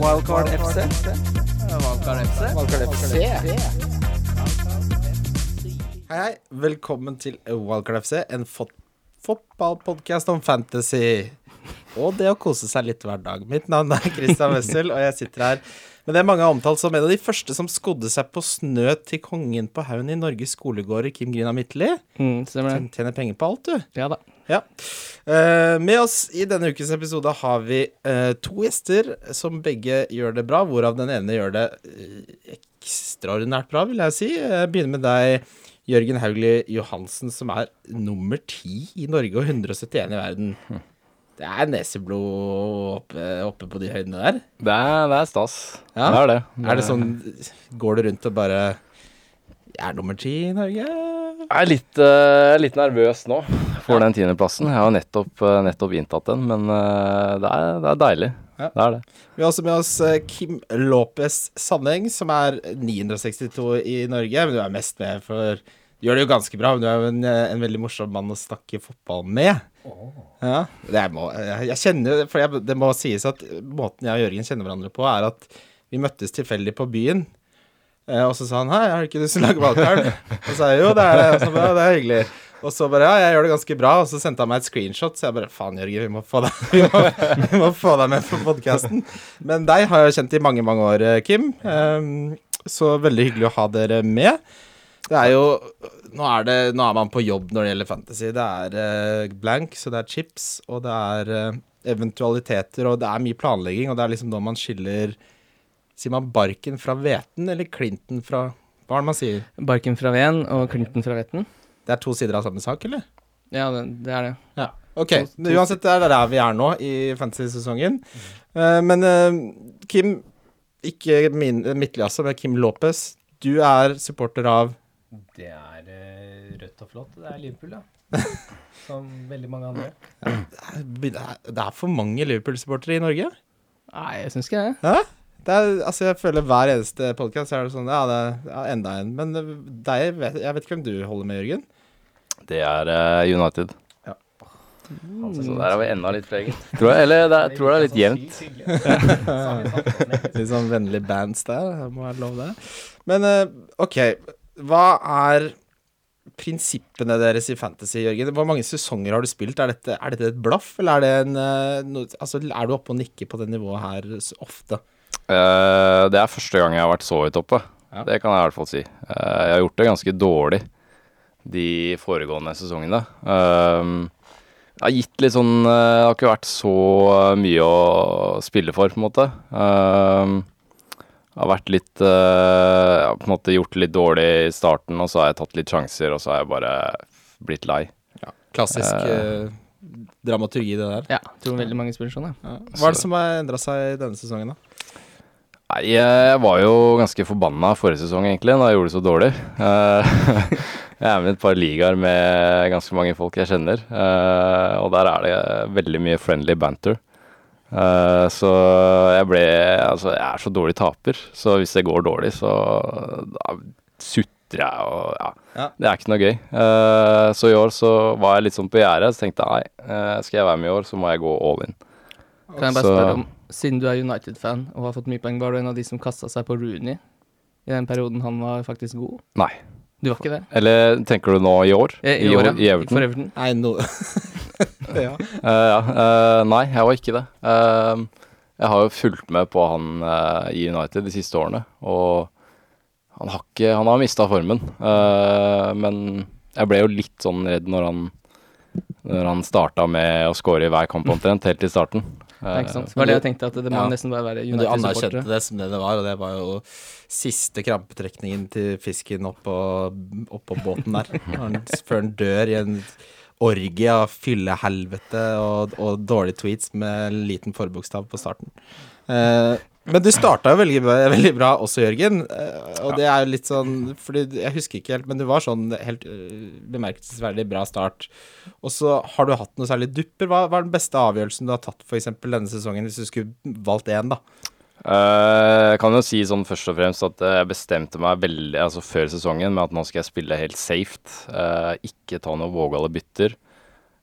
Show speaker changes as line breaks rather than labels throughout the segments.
Wildcard FC. Wildcard FC. Wildcard FC.
Hei, hei. Velkommen til Wildcard FC, en fot fotballpodkast om fantasy. Og det å kose seg litt hver dag. Mitt navn er Christian Wessel, og jeg sitter her med det mange har omtalt som en av de første som skodde seg på snø til kongen på haugen i Norges skolegårder, Kim Grina Midtly.
Mm.
Tjener penger på alt, du.
Ja da.
Ja. Uh, med oss i denne ukens episode har vi uh, to gjester som begge gjør det bra, hvorav den ene gjør det eh, ekstraordinært bra, vil jeg si. Jeg begynner med deg, Jørgen Hauglie Johansen, som er nummer ti i Norge og 171 i verden. Det er neseblod oppe, oppe på de høydene der.
Det er, det er stas.
Ja.
Det er det.
Er det sånn Går du rundt og bare Jeg er nummer ti i Norge?
Jeg er litt, uh, litt nervøs nå for den tiendeplassen. Jeg har nettopp, eh, nettopp inntatt den, men uh, det, er, det er deilig.
Ja.
Det er det.
Vi har også med oss Kim Lopez Sandeng, som er 962 i Norge. Men du er mest med for Du gjør det jo ganske bra, men du er jo en, en veldig morsom mann å snakke fotball med. Ja, det er må, jeg, jeg kjenner For jeg, det må sies at måten jeg og Jørgen kjenner hverandre på, er at vi møttes tilfeldig på byen. Eh, og så sa han 'hei, har du ikke lyst til å lage valgkart?' og så sa jeg jo, det er det. Og så bare, det er hyggelig. Og så bare ja, jeg gjør det ganske bra. Og så sendte han meg et screenshot, så jeg bare faen, Jørgen, vi må få deg, vi må, vi må få deg med på podkasten. Men deg har jeg kjent i mange, mange år, eh, Kim. Ehm, så veldig hyggelig å ha dere med. Det er jo Nå er, det, nå er man på jobb når det gjelder fantasy. Det er eh, blank, så det er chips, og det er eh, eventualiteter, og det er mye planlegging, og det er liksom da man skiller Sier man barken fra hveten, eller klinten fra Hva er det man sier?
Barken fra veden og Clinton fra hveten.
Det er to sider av samme sak, eller?
Ja, det, det er det.
Ja. Ok, uansett, det er der vi er nå i fantasy-sesongen. Eh, men uh, Kim, ikke min, Midtly altså, men Kim Lopez, du er supporter av
Det er uh, rødt og flott. Det er Liverpool, da. Som veldig mange andre.
Det er for mange Liverpool-supportere i Norge.
Nei, jeg syns ikke det.
Hæ? Det er, altså, jeg føler hver eneste podkast er det sånn Ja, det er enda en. Men eh, deg, jeg vet ikke hvem du holder med, Jørgen.
Det er uh, United.
Ja.
Så der har vi enda litt flere. Tror jeg, eller det er, tror det er litt jevnt.
Litt sånn vennlig bands der. Må jeg lov, det. Men uh, OK, hva er prinsippene deres i fantasy, Jørgen? Hvor mange sesonger har du spilt? Er dette, er dette et blaff, eller er det en uh, no, Altså, er du oppe og nikker på det nivået her så ofte?
Eh, det er første gang jeg har vært så høyt oppe.
Ja.
Det kan jeg i hvert fall si. Eh, jeg har gjort det ganske dårlig de foregående sesongene. Jeg det har gitt litt sånn eh, Det har ikke vært så mye å spille for, på en måte. Jeg har vært litt eh, Jeg har på en måte gjort det litt dårlig i starten, og så har jeg tatt litt sjanser, og så har jeg bare blitt lei.
Klassisk eh, dramaturgi, det der.
Ja, jeg tror veldig mange spiller sånn, ja.
Ja. Hva er det som har endra seg denne sesongen, da?
Nei, jeg var jo ganske forbanna forrige sesong, egentlig, da jeg gjorde det så dårlig. Eh, jeg er med i et par ligaer med ganske mange folk jeg kjenner, eh, og der er det veldig mye friendly banter. Eh, så jeg ble Altså, jeg er så dårlig taper, så hvis det går dårlig, så da sutrer jeg og ja.
Ja.
Det er ikke noe gøy. Så i år så var jeg litt sånn på gjerdet, så tenkte jeg nei, skal jeg være med i år, så må jeg gå all in.
Kan jeg bare spørre om, siden du er United-fan og har fått mye poeng, var du en av de som kasta seg på Rooney i den perioden han var faktisk god?
Nei.
Du var ikke det?
Eller tenker du nå i år?
I, I, år, ja.
I Everton?
For Everton.
Nei, no Ja.
Uh, ja, Uh, nei, jeg var ikke det. Uh, jeg har jo fulgt med på han eh, i United de siste årene, og han har, ikke, han har mista formen. Eh, men jeg ble jo litt sånn redd når han når han starta med å score i hver kamp omtrent, helt i starten.
Ja, ikke sant? Det var det jeg tenkte, at det må
Ja.
nesten bare være
Men du anerkjente
United-supportere.
det som det det var, og det var jo siste krampetrekningen til fisken opp på, opp båten der. Før han dør i en orgie av fyllehelvete og, og dårlige tweets med en liten forbokstav på starten. Eh, men du starta jo veldig, veldig bra også, Jørgen. eh, og det er jo litt sånn Fordi jeg husker ikke helt, men du var sånn helt eh, bemerkelsesverdig bra start. Og så har du hatt noe særlig dupper. Hva, hva er den beste avgjørelsen du har tatt eksempel denne sesongen, hvis du skulle valgt én, da?
Eh, Jeg kan jo si sånn først og fremst at jeg bestemte meg veldig altså før sesongen med at nå skal jeg spille helt safe. ikke ta noen vågale bytter.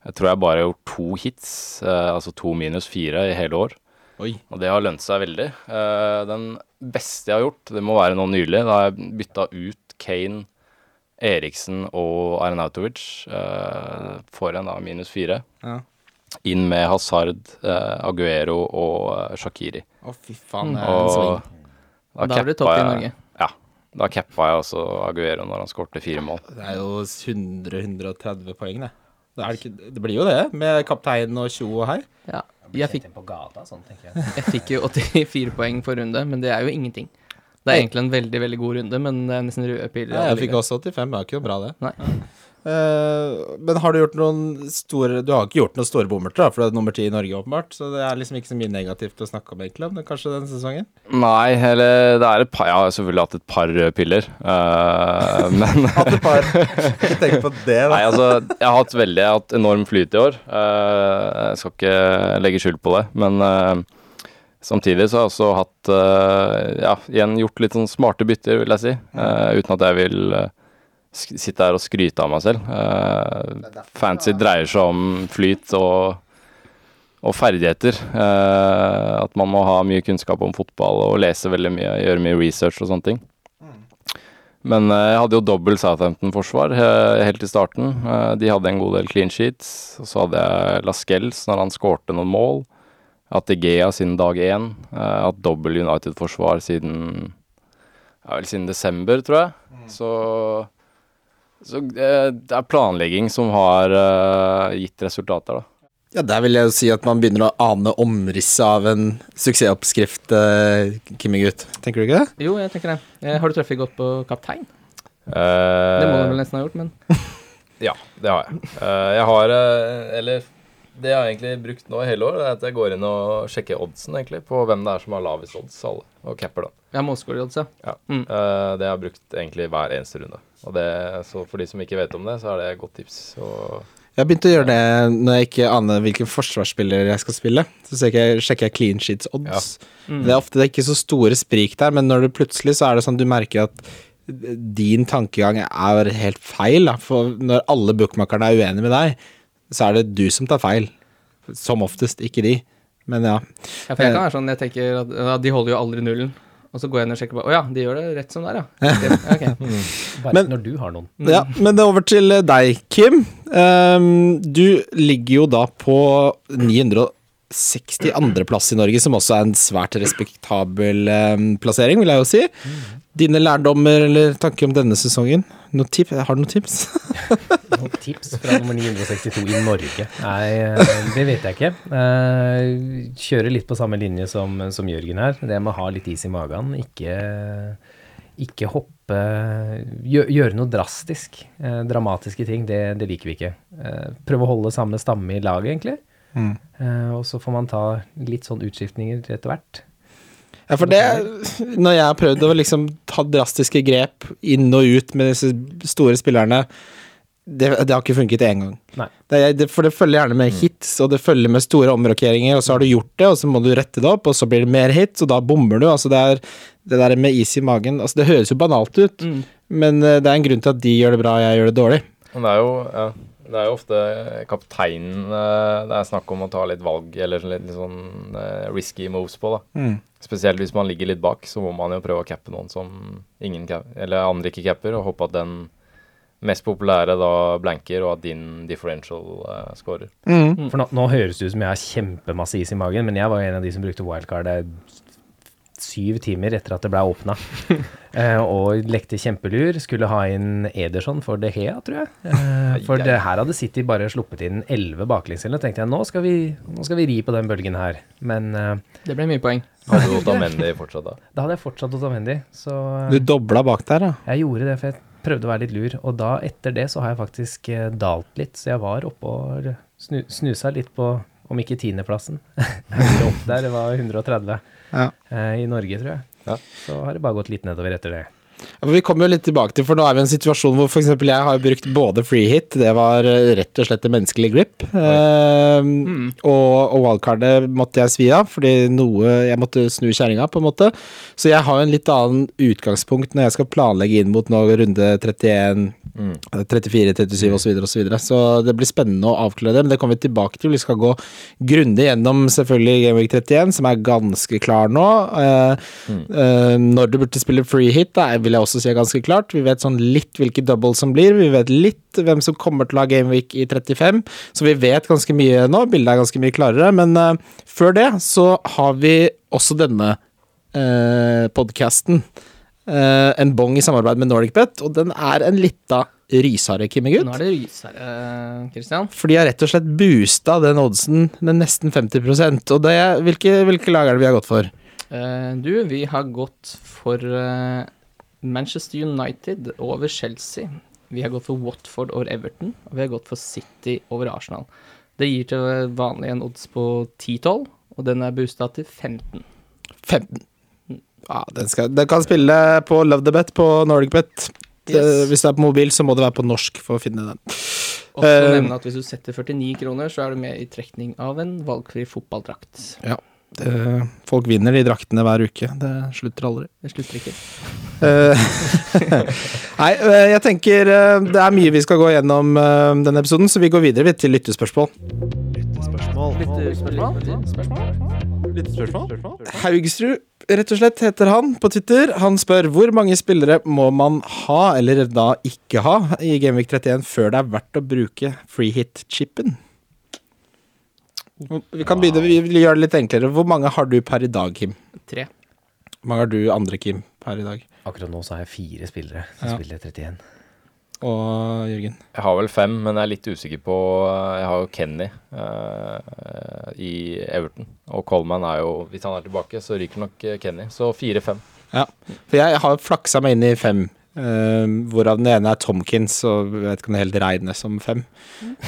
Jeg tror jeg bare har gjort to hits, altså to minus fire i hele år.
Oi.
Og det har lønt seg veldig. Eh, den beste jeg har gjort, det må være nå nylig. Da jeg bytta ut Kane, Eriksen og Arnautovic uh, for en da minus fire.
Ja.
Inn med Hazard, eh, Aguero og eh, Shakiri.
Å, fy faen. det er en
Og
sving.
Da har du topp i Norge.
Ja. Da cappa jeg også Aguero når han skårte fire mål.
Det er jo 100-130 poeng, det. Det, er ikke, det blir jo det, med kaptein og tjo og hei.
Ja.
Jeg
fikk,
gata, sånn jeg.
jeg fikk jo 84 poeng for runde, men det er jo ingenting. Det er egentlig en veldig, veldig god runde, men det er nesten røde piler.
Ja, jeg fikk også 85, det er ikke noe bra, det.
Nei.
Eh, men har du gjort noen store Du har ikke gjort noen store bommerter, da, for det er nummer ti i Norge, åpenbart. Så det er liksom ikke så mye negativt å snakke om, egentlig, om det kanskje denne sesongen.
Nei, eller det er et par Jeg har selvfølgelig hatt et par røde piller, uh, men
Hatt et par. Ikke tenk på det, da.
Nei, altså, jeg har hatt veldig Jeg har hatt enorm flyt i år. Uh, jeg skal ikke legge skjul på det, men uh, samtidig så har jeg også hatt eh, Ja, igjen gjort litt sånn smarte bytter, vil jeg si. eh, uten at jeg vil eh, sitte her og skryte av meg selv. Uh, fancy dreier seg om flyt og, og ferdigheter. Uh, at man må ha mye kunnskap om fotball og lese veldig mye, gjøre mye research og sånne ting. Men uh, jeg hadde jo dobbel Southampton-forsvar helt i starten. De hadde en god del clean sheets. Og så hadde jeg Lascelles når han skårte noen mål. Jeg har hatt Igea siden dag én. Jeg har hatt dobbel United-forsvar siden ja, vel siden desember, tror jeg. Så, så eh, det er planlegging som har eh, gitt resultater, da.
Ja, der vil jeg jo si at man begynner å ane omrisset av en suksessoppskrift, uh, Kimmy-gutt. Tenker du ikke det?
Jo, jeg tenker det. Har du truffet godt på kaptein?
Uh,
Det må du vel nesten ha gjort, men
Ja, det har jeg. Uh, jeg har Eller det jeg har egentlig brukt nå i hele år, er at jeg går inn og sjekker oddsen egentlig på hvem det er som har lavest odds, alle, og capper den.
ja, målskårerodds, ja.
Ja.
Mm.
Eh, det har jeg brukt egentlig hver eneste runde. Og det, så for de som ikke vet om det, så er det et godt tips. Og
Jeg har begynt å gjøre det når jeg ikke aner hvilken forsvarsspiller jeg skal spille. Så sjekker jeg, sjekker jeg clean sheets odds.
Mm.
Det er ofte det er ikke så store sprik der, men når det plutselig så er det sånn du merker at din tankegang er helt feil. Da. For når alle bookmakerne er uenige med deg, så er det du som tar feil. Som oftest, ikke de. Men ja.
Ja, for jeg kan være sånn, jeg tenker at ja, de holder jo aldri nullen. Og så går jeg inn og sjekker på Å ja, de gjør det rett som det er, ja. Okay. ok.
Bare
Men-
når du har noen.
ja. Men det er over til eh, deg, Kim. Um, du ligger jo da på 962.-plass i Norge, som også er en svært respektabel um, plassering, vil jeg jo si. Dine lærdommer eller tanker om denne sesongen? No tip? Har du noen tips?
Noen tips fra nummer 962 i Norge? Nei, eh, det vet jeg ikke. Eh, Kjøre litt på samme linje som, som Jørgen her. Det med å ha litt is i magen. Ikke, ikke hoppe Gjøre Gjøre noe drastisk. Eh, Dramatiske ting, det, det liker vi ikke. Prøve å holde samme stamme i laget, egentlig. Mm. Og så får man ta litt sånn utskiftninger etter hvert.
Ja, for det Når jeg har prøvd å liksom ta drastiske grep inn og ut med disse store spillerne det, det har ikke funket én gang.
Nei.
Det, det, for det følger gjerne med hits, og det følger med store omrokeringer, og så har du gjort det, og så må du rette det opp, og så blir det mer hits, og da bommer du. Altså det er det der med is i magen altså Det høres jo banalt ut,
Mm.
men eh, det er en grunn til at de gjør det bra, og jeg gjør det dårlig.
Men det er jo, ja, det er jo ofte kapteinen eh, det er snakk om å ta litt valg, eller litt, litt sånn eh, risky moves på, da. Spesielt hvis man ligger litt bak, så må man jo prøve å cappe noen som ingen cap, eller andre ikke capper, og håpe at den mest populære da blanker, og at din differential uh, scorer.
For nå, nå høres det ut som jeg har kjempemasse is i magen, men jeg var en av de som brukte wildcard syv timer etter at det ble åpna. uh, og lekte kjempelur. Skulle ha inn Ederson for De Hea, tror jeg. Uh, for det her hadde City bare sluppet inn elleve baklengs. Og tenkte jeg nå skal, vi, nå skal vi ri på den bølgen her. Men uh,
Det ble mye poeng.
Hadde du Otamendi fortsatt da?
da hadde jeg fortsatt Otamendi. Så
Du
eh,
dobla bak der, da?
jeg gjorde det, for jeg prøvde å være litt lur. Og da, etter det, så har jeg faktisk eh, dalt litt. Så jeg var oppe og snu, snusa litt på, om ikke tiendeplassen. Høyere opp der, det var 130
Ja.
eh, i Norge, tror jeg.
Ja.
Så har det bare gått litt nedover etter det.
Vi kommer jo litt tilbake til, for nå er vi i en situasjon hvor f.eks. jeg har brukt både free hit, det var eh, rett og slett en menneskelig glipp, eh, og, og wildcardet måtte jeg svi av, fordi noe Jeg måtte snu kjerringa, på en måte. Så jeg har en litt annen utgangspunkt når jeg skal planlegge inn mot nå runde 31,
Mm.
34, 37 osv. Så, videre, så det blir spennende å avklare det, men det kommer vi tilbake til. Vi skal gå grundig gjennom selvfølgelig Gameweek 31, som er ganske klar nå. Eh, eh, når du burde spille free hit, da, vil jeg også si er ganske klart. Vi vet sånn litt hvilke doubles som blir. Vi vet litt hvem som kommer til å ha Game Week i 35, så vi vet ganske mye nå. Bildet er ganske mye klarere, men uh, før det så har vi også denne uh, podkasten. Uh, en bong i samarbeid med NordicBet, og den er en lita rysare,
Nå er det rysare, Kristian. eh.
For de har rett og slett boosta den oddsen med nesten 50% Og det, hvilke, hvilke lag er det vi har gått for?
Uh, du, vi har gått for eh, Manchester United over Chelsea. Vi har gått for Watford over Everton, og vi har gått for City over Arsenal. Det gir til vanlig en odds på 10-12, og den er boosta til 15.
15. Ja, den, skal, den kan spille på Love the Bet på NordicBet.
Yes.
Hvis det er på mobil, så må det være på norsk for å finne den.
Og så
Eh,
nevne at hvis du setter 49 kroner, så er du med i trekning av en valgfri fotballdrakt.
Det, folk vinner de draktene hver uke. Det slutter aldri.
Det slutter ikke.
Eh, Nei, eh, jeg tenker eh, det er mye vi skal gå gjennom denne episoden, så vi går videre til lyttespørsmål. Lyttespørsmål Lyttespørsmål Haugsrud, rett og slett, heter han på Twitter. Han spør hvor mange spillere må man ha, eller da ikke ha, i Genvik 31 før det er verdt å bruke free hit-chipen? Vi kan begynne, vi vil gjøre det litt enklere. Hvor mange har du per i dag, Kim?
Tre.
Hvor mange har du andre, Kim, per i dag?
Akkurat nå så har jeg fire spillere som
Ja.
spiller 31.
Og Jørgen?
Jeg har vel fem, men jeg er litt usikker på Jeg har jo Kenny eh, i Everton. Og Coleman er jo Hvis han er tilbake, så ryker nok eh, Kenny. Så fire-fem.
Ja, for jeg har flaksa meg inn i fem, eh, hvorav den ene er Tomkins, og jeg vet ikke om det helt regnes som fem.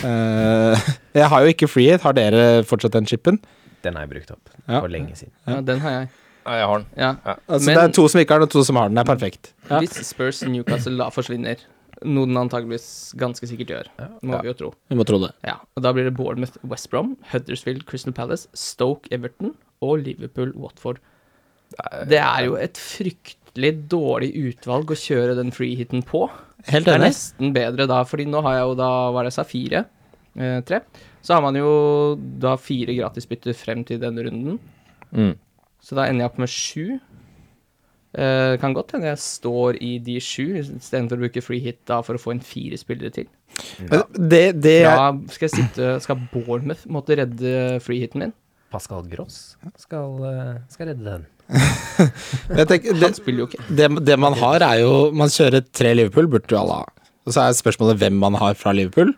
Eh, jeg har jo ikke freehit. Har dere fortsatt den chipen?
Den har jeg brukt opp
Ja.
for lenge siden.
Ja, den har jeg.
Ja, jeg har den.
Ja.
Altså,
Men-
det er to som ikke har den, og to som har den. Det er perfekt. Ja.
Hvis Spurs Newcastle da forsvinner, noe den antageligvis ganske sikkert gjør, må vi jo tro.
Vi må tro det.
Ja, og Da blir det Bournemouth West Brom, Huddersfield Crystal Palace, Stoke Everton og Liverpool Watford. Det er jo et fryktelig dårlig utvalg å kjøre den freehiten på.
Helt
Det er nesten bedre da, fordi nå har jeg jo da, hva er det jeg sa, fire? Eh, tre. Så har man jo da fire gratisbytter frem til denne runden.
Mm.
Så da ender jeg opp med sju. Det kan godt hende jeg står i de sju, istedenfor å bruke free hit da for å få en fire spillere til.
Ja. Det, det er
Da skal jeg sitte Skal Bournemouth måtte redde freehiten min?
Pascal Gross skal, eh, skal redde den.
Tenker, det, det, det man har, er jo Man kjører tre Liverpool, burde jo alle ha. Og så er spørsmålet hvem man har fra Liverpool.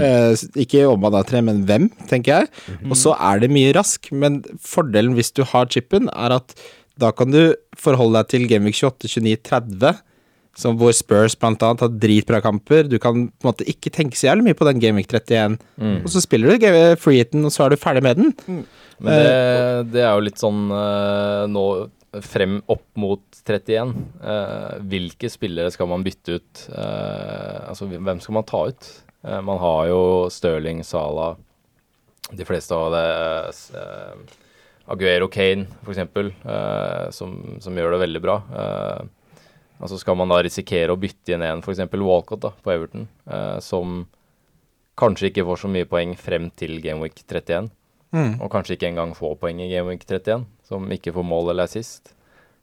Eh, ikke om man har tre, men hvem, tenker jeg. Og så er det mye rask, men fordelen hvis du har chipen, er at da kan du forholde deg til Gameweek 28, 29, 30. Som hvor Spurs blant annet har dritbra kamper. Du kan på en måte ikke tenke så jævlig mye på den Gameweek 31. Og så spiller du freeheaten, freehiten, og så er du ferdig med den.
Men det, det er jo litt sånn uh, nå frem opp mot 31. Uh, hvilke spillere skal man bytte ut? Eh, altså hvem skal man ta ut? Eh, man har jo Stirling, Sala, de fleste av det eh, Aguero Kane, eksempel, eh, som, som gjør det veldig bra. Eh, altså skal man da risikere å bytte inn en, f.eks. Walcott da, på Everton, eh, som kanskje ikke får så mye poeng frem til Gameweek 31 og kanskje ikke engang få poeng i Game Week 31, som ikke får mål eller assist.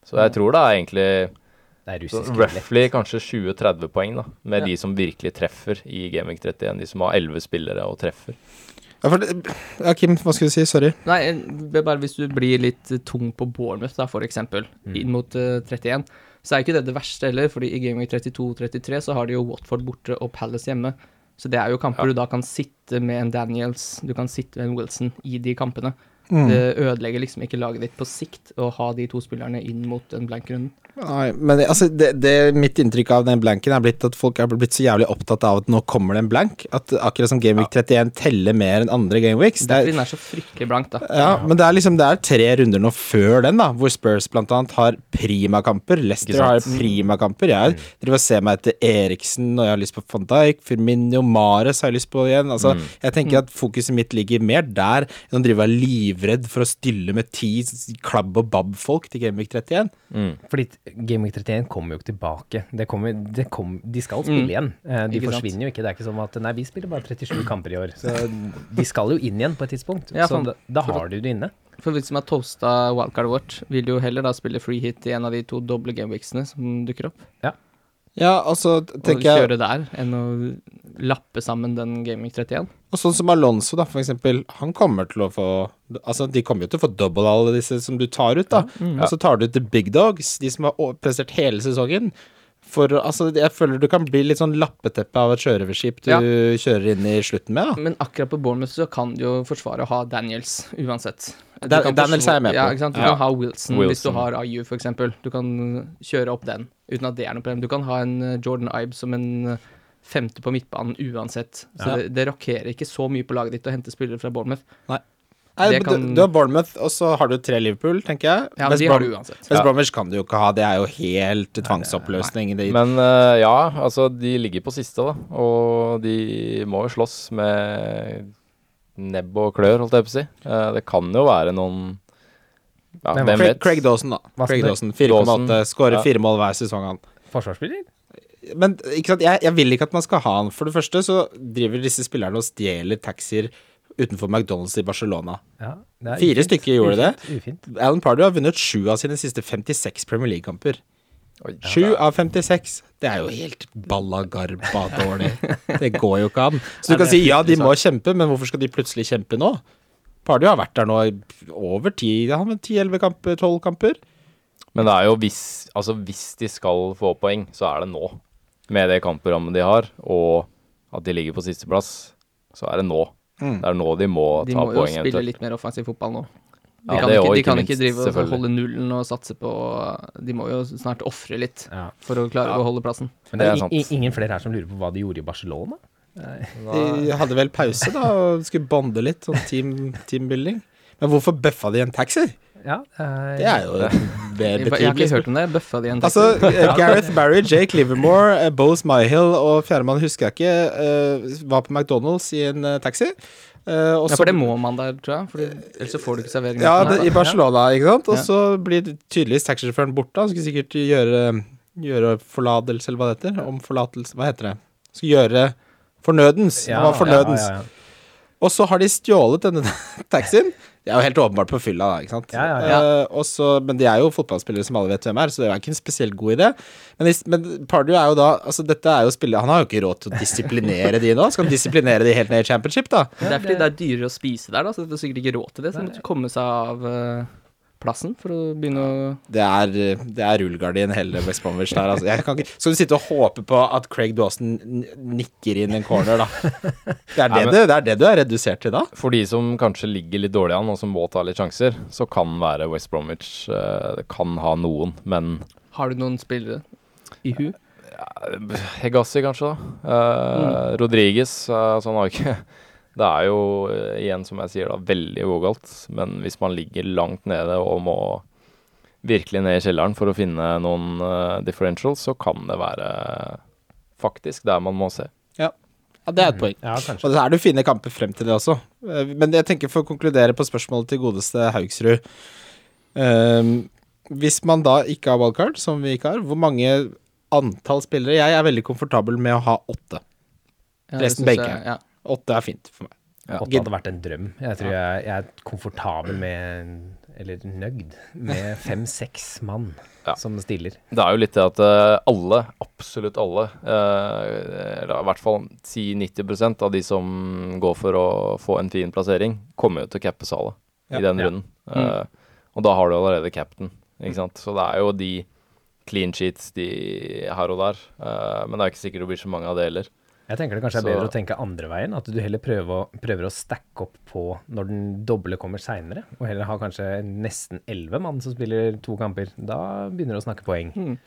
Så jeg tror det er egentlig
Det er
så roughly kanskje 20-30 poeng, da, med de som virkelig treffer i Game Week 31. De som har 11 spillere og treffer.
Ja, for det, ja, Kim, hva skulle du si? Sorry.
Nei, bare hvis du blir litt eh, tung på Bournemouth, da, for eksempel, inn mot uh, 31, så er ikke det det verste heller, fordi i Game 32 og 33 så har de jo Watford borte og Palace hjemme. Så det er jo kamper
Ja.
du da kan sitte med en Daniels, du kan sitte med en Wilson i de kampene.
Mm.
Det ødelegger liksom ikke laget ditt på sikt å ha de to spillerne inn mot en blank runde.
Nei, men det, altså, det, det mitt inntrykk av den blanken er blitt at folk er blitt så jævlig opptatt av at nå kommer det en blank. At akkurat som Gameweek 31 teller mer enn andre Gameweeks.
Det
Det
er fordi den er så fryktelig blank, da.
ja, men det er liksom Det er tre runder nå før den, da hvor Spurs blant annet har primakamper. Leicester har primakamper. Jeg driver og ser meg etter Eriksen, og jeg har lyst på van Dijk. Firmino Mares har jeg lyst på igjen. Altså, Jeg tenker at fokuset mitt ligger mer der enn å drive og livredd for å stille med ti klabb og babb-folk til Gameweek 31.
Mm.
Fordi Gameweek 31 kommer jo ikke tilbake. Det kommer, det kom, de skal spille
Mm.
igjen. Eh, De
Ikke sant.
forsvinner jo ikke. Det er ikke som at Nei, vi spiller bare 37 kamper i år. Så de skal jo inn igjen på et tidspunkt.
Ja,
så da, da har du det inne.
For vi som har toasta wildcardet vårt, vil jo heller da spille free hit i en av de to doble gameweeksene som dukker opp.
Ja, altså tenker jeg
kjøre der, enn å lappe sammen den Gameweek 31.
Og sånn som Alonso, da, for eksempel. Han kommer til å få Altså, de kommer jo til å få double alle disse som du tar ut, da. Og så tar du ut the big dogs, de som har prestert hele sesongen. For altså, jeg føler du kan bli litt sånn lappeteppe av et sjørøverskip du
Ja.
kjører inn i slutten med, da.
Men akkurat på Bournemouth så kan du jo forsvare å ha Daniels uansett.
Da- Daniels er jeg med på.
Ja, ikke sant? Du
Ja.
kan ha Wilson, hvis du har IU, for eksempel. Du kan kjøre opp den uten at det er noe problem. Du kan ha en eh, Jordan Ibe som en eh, femte på midtbanen uansett. Så
Ja.
det, det rokkerer ikke så mye på laget ditt å hente spillere fra Bournemouth.
Nei,
Det kan-
du, du har Bournemouth, og så har du tre Liverpool, tenker jeg.
Ja, men de har du uansett.
Best
Ja.
Bromwich kan du jo ikke ha, det er jo helt tvangsoppløsning. Det,
Men uh, ja, altså de ligger på siste, da. Og de må jo slåss med nebb og klør, holdt jeg på å si. Uh, det kan jo være noen Ja, hvem vet?
Craig Dawson, da. Craig Dawson, 4,8. Skårer
ja.
fire mål hver sesong, han.
Forsvarsspiller?
Men ikke sant, jeg, jeg vil ikke at man skal ha han. For det første så driver disse spillerne og stjeler taxier utenfor McDonald's i Barcelona.
Ja, det er
Fire
ufint.
stykker gjorde det.
Ufint, ufint.
Alan Pardew har vunnet sju av sine siste 56 Premier League-kamper. Sju av 56. Det er jo helt ballagarba dårlig. Det går jo ikke an. Så du kan si ja, de må kjempe, men hvorfor skal de plutselig kjempe nå? Pardew har vært der nå i over ti, ti-elleve 10-11 kamper, 12 kamper.
Men det er jo hvis Altså hvis de skal få poeng, så er det nå. Med det kampprogrammet de har, og at de ligger på sisteplass, så er det nå.
Mm.
Det er nå de må
De
ta
må jo
poeng
spille
eventuelt.
litt mer offensiv fotball nå. De
Ja,
kan, ikke, de
ikke
kan
minst,
ikke drive og holde nullen og satse på De må jo snart ofre litt
Ja.
for å klare å holde plassen.
Men det
Det
er,
er sant.
i- i- ingen flere her som lurer på hva de gjorde i Barcelona?
De hadde vel pause da og skulle bonde litt, sånn team, teambuilding. Men hvorfor bøffa de en taxi?
Ja, eh,
Det er jo et
Jeg,
betydelig
jeg har ikke hørt om det. Bøffa de
Altså, eh, Gareth Barry, Jake Livermore, eh, Bose Myhill og fjerdemann husker jeg ikke, eh, var på McDonald's i en eh, taxi. Uh, og
Ja,
så-
for det må man der, tror jeg. Fordi, ellers så får du ikke servering.
Ja, det, i. Barcelona, ikke sant? Og
Ja.
så blir tydeligvis taxisjåføren borte. Han skulle sikkert gjøre, gjøre forlatelse, eller hva det heter. Om forlatelse Hva heter det? Skal gjøre fornødens.
ja,
Han var fornødens.
Ja, ja, ja.
Og så har de stjålet denne taxien. Det er jo helt åpenbart på fylla, da, ikke sant.
Ja, ja, ja.
Uh, også, men de er jo fotballspillere som alle vet hvem er, så det er ikke en spesielt god idé. Men, men Pardew er jo da Altså, dette er jo spillere Han har jo ikke råd til å disiplinere de nå. Skal han disiplinere de helt ned i championship, da?
Det er fordi det er dyrere å spise der, da, så det er sikkert ikke råd til det. Så de måtte komme seg av eh, plassen for å begynne å
Det er, det er rullegardin hele West Bromwich der. Altså. Jeg kan ikke, skal du sitte og håpe på at Craig Dawson nikker inn en corner, da? Det er det,
Nei, men-
du, det er det du er redusert til da?
For de som kanskje ligger litt dårlig an, og som må ta litt sjanser, så kan være West Bromwich eh, Det kan ha noen, men
Har du noen spillere i hu?
Hegassi, kanskje, da. Eh, Rodriguez, eh, så han har ikke Det er jo eh, igjen, som jeg sier, da, veldig vågalt. Men hvis man ligger langt nede og må virkelig ned i kjelleren for å finne noen uh, differentials, så kan det være faktisk der man må se.
Ja, det er et poeng.
ja.
Og det er du fine kamper frem til det også. Eh, Men jeg tenker for å konkludere på spørsmålet til godeste Haugsrud Um, Hvis man da ikke har wildcard, som vi ikke har, hvor mange antall spillere Jeg er veldig komfortabel med å ha åtte.
Ja,
Resten benker
jeg- Ja.
Åtte er fint for meg.
Åtte hadde vært en drøm. Jeg tror jeg, jeg er komfortabel med Eller nøyd med fem-seks mann
Ja.
som stiller.
Det er jo litt det at eh, alle, absolutt alle, eh, eller i hvert fall 10-90% av de som går for å få en fin plassering, kommer jo til å cappe salet
Ja.
i den
Ja.
runden. Eh, og da har du allerede cap'n, ikke sant. Så det er jo de clean sheets de her og der. eh, men det er ikke sikkert det blir så mange av det heller.
Jeg tenker det kanskje er
Så-
bedre å tenke andre veien. At du heller prøver å, prøver å stacke opp på når den doble kommer seinere. Og heller ha kanskje nesten elleve mann som spiller to kamper. Da begynner du å snakke poeng.
Mm.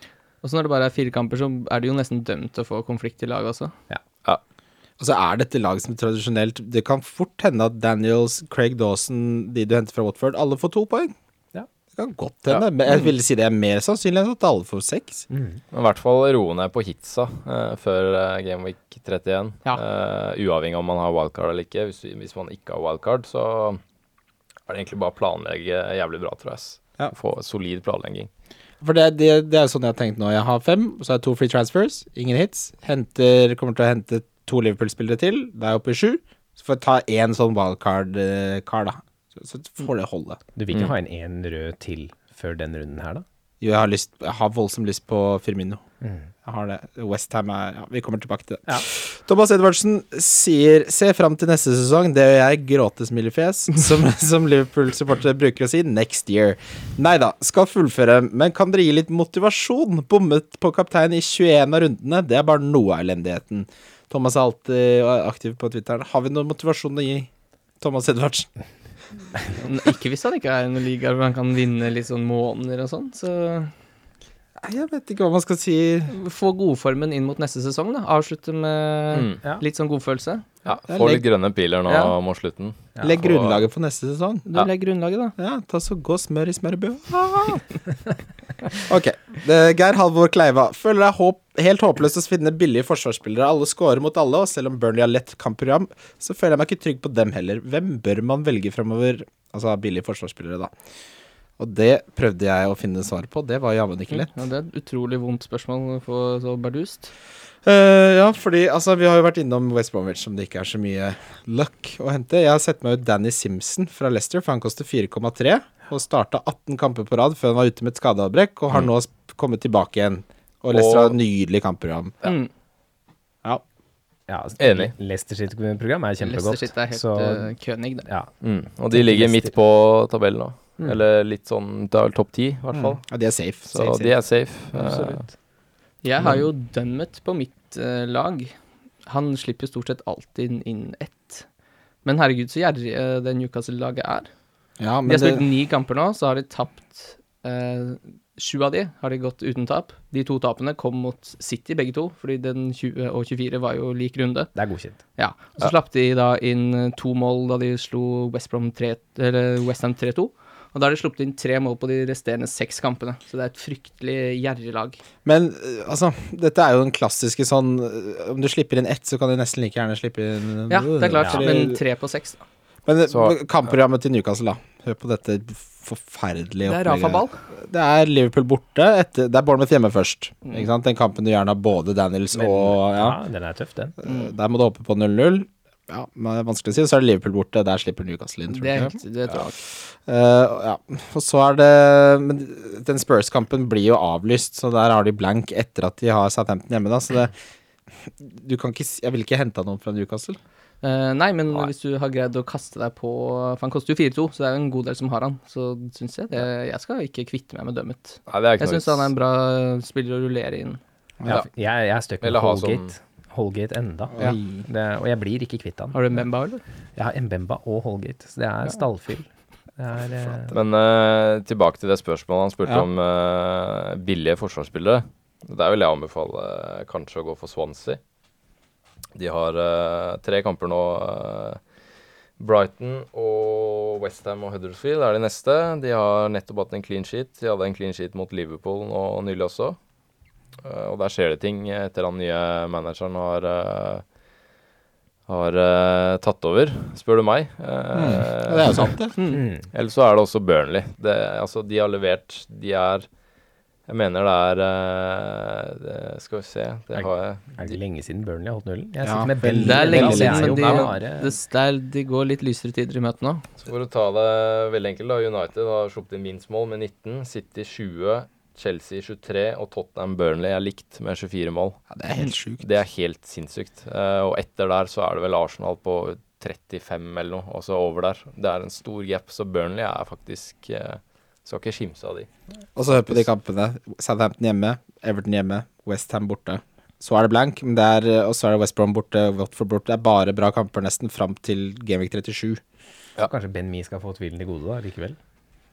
Og så når det bare er fire kamper, så er det jo nesten dømt til å få konflikt i laget også.
Og så er dette lag som tradisjonelt Det kan fort hende at Daniels, Craig Dawson, de du henter fra Watford, alle får to poeng.
Ja.
Det kan godt hende. Men jeg vil si det er mer sannsynlig enn at alle får seks.
Men I hvert fall roe ned på hitsa uh, før uh, Game Week 31.
Ja.
Uh, uavhengig om man har wildcard eller ikke. Hvis, hvis man ikke har wildcard, så er det egentlig bare å planlegge jævlig bra, tror jeg.
Ja.
Få solid planlegging.
For det, det, det er sånn jeg har tenkt nå. Jeg har fem, så har jeg to free transfers, ingen hits. Henter, kommer til å hente to Liverpool-spillere til. Da er jeg oppe i sju. Så får jeg ta én sånn wildcard-kar, da. Så, så får det holde.
Du vil ikke
Mm.
ha en én rød til før den runden her, da?
Jo, jeg har, lyst, jeg har voldsomt lyst på Firmino. Jeg har det. Westham er Ja, vi kommer tilbake til det.
Ja.
Thomas Edvardsen sier Se fram til neste sesong. Det gjør jeg, gråtesmilefjes, som, som Liverpool-supportere bruker å si. Next year. Nei da, skal fullføre, men kan dere gi litt motivasjon? Bommet på kaptein i 21 av rundene. Det er bare noe av elendigheten. Thomas er alltid aktiv på Twitter. Har vi noe motivasjon å gi Thomas Edvardsen?
Ikke hvis han ikke er i noen liga hvor han kan vinne litt sånn måneder og sånn. Så
Jeg vet ikke hva man skal si.
få godformen inn mot neste sesong, da. Avslutte med
Mm.
Ja.
litt sånn godfølelse.
Ja, Få litt grønne piler nå
Ja.
mot slutten.
Ja,
Legg grunnlaget for neste sesong.
Du
Ja.
legger grunnlaget, da.
Ja, ta så gå smør i smørbua. ok. Geir Halvor Kleiva. Føler er håp, helt håpløst å finne billige forsvarsspillere. Alle scorer mot alle, og selv om Burnley har lett kampprogram, så føler jeg meg ikke trygg på dem heller. Hvem bør man velge fremover? Altså billige forsvarsspillere, da. Og det prøvde jeg å finne svar på. Det var jammen ikke lett.
Ja, det er et utrolig vondt spørsmål å få så bardust.
Uh, ja, fordi altså, vi har jo vært innom West Bromwich, som det ikke er så mye luck å hente. Jeg har sett meg ut Danny Simpson fra Leicester, for han koster 4,3. Og starta 18 kamper på rad før han var ute med et skadeavbrekk, og har nå kommet tilbake igjen. Og Leicester
Og-
har et nydelig kampprogram.
Mm.
Ja.
Ja,
Enig.
Leicester sitt program er kjempegodt.
Leicester sitt er helt
så,
uh, König, det.
ja.
Mm. Og de ligger midt på tabellen nå. Eller litt sånn Det er vel topp ti, i hvert fall.
ja, de er safe.
Så
safe, safe.
de er safe. Eh,
Absolutt. Jeg har jo Dunmet på mitt uh, lag. Han slipper jo stort sett alltid inn ett. Men herregud, så gjerrig uh, det Newcastle-laget er.
Ja,
De har spilt
det,
ni kamper nå, så har de tapt uh, Sju av de har de gått uten tap. De to tapene kom mot City, begge to, fordi den 20 og 24 var jo lik runde.
Det er godkjent.
Ja, Så slapp de da inn to mål da de slo West Brom 3 eller Westham 3-2. Og da har de sluppet inn tre mål på de resterende seks kampene. Så det er et fryktelig gjerrig lag.
men eh, altså, dette er jo den klassiske sånn eh, Om du slipper inn ett, så kan du nesten like gjerne slippe inn
Ja, det er klart,
Ja.
men tre på seks, da.
Men eh,
Så-
kampprogrammet til Newcastle, da. Hør på dette forferdelige
Det er. Rafa-ball.
Det er Liverpool borte. Etter, det er Bournemouth hjemme først.
Mm.
Ikke sant? Den kampen du gjerne har både Daniels
Men,
og ja,
ja, den er tøff, den.
Mm.
Der må du hoppe på 0-0. Ja, men det er vanskelig å si. Så er det Liverpool borte. Der slipper Newcastle inn, tror jeg.
Det, det tror jeg.
Eh, ja. Og så er det Men den Spurs-kampen blir jo avlyst, så der har de blank etter at de har Southampton hjemme, da. Så det Du kan ikke Jeg ville ikke henta noen fra Newcastle.
Uh, nei, men
Nei.
hvis du har greid å kaste deg på For han koster jo 4-2, så det er jo en god del som har han. Så syns jeg det Jeg skal ikke kvitte meg med Dømmet.
Nei, det er ikke
Jeg syns han er en bra spiller å rullere inn.
Ja, jeg, jeg er stuck med
Holgate. ha
Holgate. Enda.
Ja.
Det, og jeg blir ikke kvitt han.
Har du Mbemba, eller?
Jeg har Mbemba og Holgate, så det er stallfyll. Er eh,
Men uh, tilbake til det spørsmålet han spurte
Ja.
om uh, billige forsvarsspillere. Der vil jeg anbefale uh, kanskje å gå for Swansea. De har tre kamper nå. Brighton og Westham og Huddersfield er de neste. De har nettopp hatt en clean sheet. De hadde en clean sheet mot Liverpool nå nylig også. Eh, og der skjer det ting etter den nye manageren har eh, har eh, tatt over, spør du meg.
Mm. Det er jo sant, det.
mm.
eller så er det også Burnley. Det, altså, de har levert De er Jeg mener det er det, Skal vi se Det
Er-
har jeg
Er det lenge siden Burnley har holdt nullen? Jeg
Ja,
med
veldig
Det er lenge siden, men de,
bare
det er, de går litt lysere tider i møte nå.
Så for å ta det veldig enkelt, da. United har sluppet inn minst mål med 19. City 20. Chelsea 23. Og Tottenham Burnley er likt med 24 mål.
Ja, det er helt sjukt.
Det er helt sinnssykt. Eh, og etter der så er det vel Arsenal på 35 eller noe, og så over der. Det er en stor gap, så Burnley er faktisk eh, Skal ikke skimse av de.
Og så hør på de kampene. Southampton hjemme, Everton hjemme, Westham borte. Så er det blank, men det er, eh, og så er det West Brom borte, Watford borte. Det er bare bra kamper nesten fram til Gameweek 37.
Ja. kanskje Ben Mee skal få tvilen til gode da, likevel.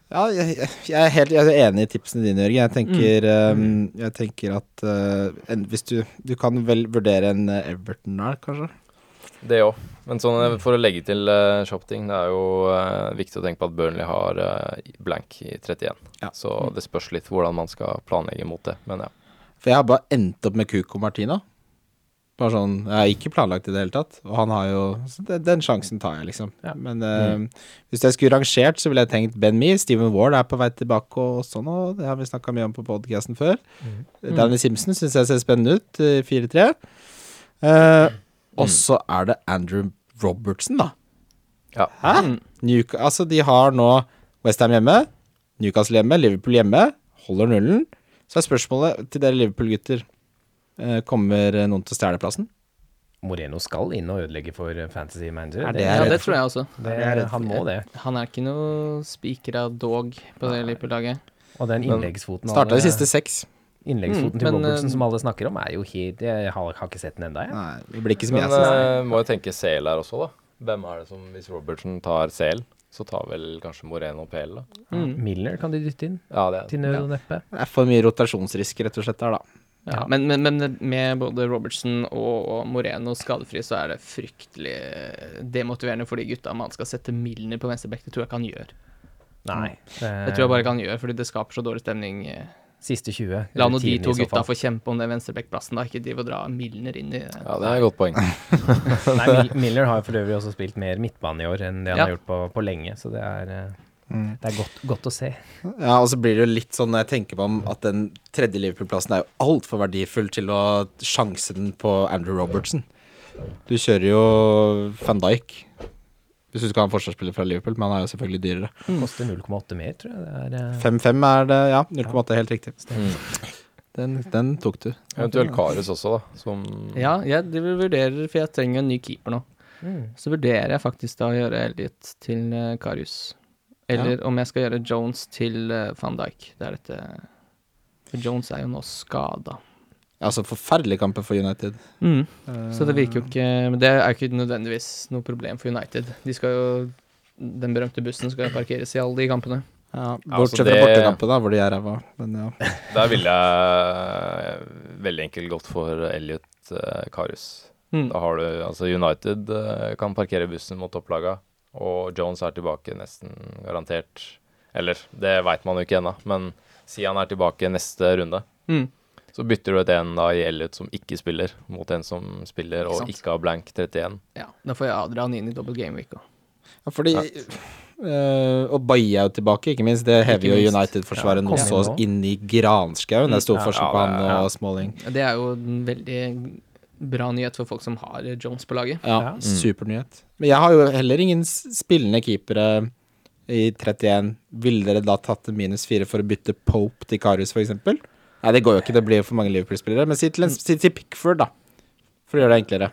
Ja, jeg, jeg, er helt, jeg er enig i tipsene dine, Jørgen. Jeg tenker,
Mm.
um, jeg tenker at uh, en, hvis du Du kan vel vurdere en eh, Everton der, kanskje?
Det òg. Men sånn, eh, for å legge til uh, shopting, det er jo uh, viktig å tenke på at Burnley har blank i 31.
Ja.
Så det spørs litt hvordan man skal planlegge mot det. Men ja.
For jeg har bare endt opp med Cuco Martina. Bare sånn, Jeg er ikke planlagt i det hele tatt. Og han har jo så det, Den sjansen tar jeg, liksom.
Ja.
Men eh, hvis jeg skulle rangert, så ville jeg tenkt Ben Mee. Steven Ward er på vei tilbake og sånn, og det har vi snakka mye om på podcasten før. Danny Simpson syns jeg ser spennende ut, eh, 4-3. Eh, Og så er det Andrew Robertson, da.
Ja.
Hæ?
Mm.
Newca altså, de har nå Westham hjemme, Newcastle hjemme, Liverpool hjemme. Holder nullen. Så er spørsmålet til dere Liverpool-gutter eh, Kommer eh, noen til å stjele plassen?
Moreno skal inn og ødelegge for eh, Fantasy Manager.
Er det
Ja, det tror jeg også.
det,
det er
han må det.
Han er ikke noe spikra dog på det Liverpool-laget.
Og den innleggsfoten
Starta de siste seks.
Innleggsfoten
Mm,
til
eh,
som alle snakker om, er jo helt Jeg har, har ikke sett den ennå, jeg.
Nei, det blir ikke som.
Men
jeg synes.
eh, må jo tenke CL her også, da. Hvem er det som Hvis Robertsen tar CL, så tar vel kanskje Moreno PL, da.
Mm.
Miller kan de dytte inn,
Ja, det
til nød og neppe.
Det er for mye rotasjonsrisk, rett og slett, der, da.
Ja, men, men, men med både Robertson og, Moreno skadefri, så er det fryktelig demotiverende for de gutta om han skal sette Milner på venstreback. Det tror jeg ikke han gjør.
Nei.
Det tror jeg bare ikke han gjør, fordi det skaper så dårlig stemning.
Siste 20.
La nå de to gutta få kjempe om den venstrebackplassen, da. Ikke drive og dra Milner inn i
Ja, det er et godt poeng.
Nei, Milner har for øvrig også spilt mer midtbane i år enn det han
Ja.
har gjort på, på lenge, så det er, eh,
Mm.
det er godt, godt å se.
Ja, og så blir det jo litt sånn når jeg tenker på om at den tredje Liverpool-plassen er jo altfor verdifull til å sjanse den på Andrew Robertson. Du kjører jo van Dijk. Hvis du skal ha en forsvarsspiller fra Liverpool, men han er jo selvfølgelig dyrere.
Koster 0,8 mer, tror jeg. Det er, eh,
5-5 er det, ja. 0,8 er helt riktig.
Mm.
Den, den tok du.
Eventuelt Karius også, da. Som
Ja, jeg vurderer, for jeg trenger en ny keeper nå.
mm.
Så vurderer jeg faktisk da å gjøre Elliot til uh, Karius. Eller om jeg skal gjøre Jones til uh, van Dijk. Det er dette For Jones er jo nå skada.
Altså, forferdelige kamper for United.
Mm. Så det virker jo ikke Men det er jo ikke nødvendigvis noe problem for United. De skal jo Den berømte bussen skal jo parkeres i alle de kampene.
Ja,
Ja,
Bortsett
altså
fra bortekampen, da, hvor de er ræva. Men ja.
Der ville jeg veldig enkelt gått for Elliot uh, Karius.
Mm.
Da har du altså United eh, kan parkere bussen mot topplaga, og Jones er tilbake nesten garantert. Eller, det veit man jo ikke ennå, men si han er tilbake neste runde.
Mm.
Så bytter du ut en da i Elliot som ikke spiller, mot en som spiller
Ikke
og
sant.
ikke har blank 31.
Ja, da får jeg Adrian inn i double game week òg.
ja, fordi eh, Og Baye er jo tilbake, ikke minst. Det hever jo. United-forsvaret
Ja,
noe så
inn nå.
inn i granskauen. Det er stor
Ja,
forskjell
ja,
på han og Smalling.
Det er jo en veldig bra nyhet for folk som har Jones på laget.
Ja,
Ja.
supernyhet. Men jeg har jo heller ingen spillende keepere i 31. Ville dere da tatt minus fire for å bytte Pope til Karius, eksempel? Nei, det går jo ikke, det blir jo for mange Liverpool-spillere. Men si til, en, si til Pickford, da. For å gjøre det enklere.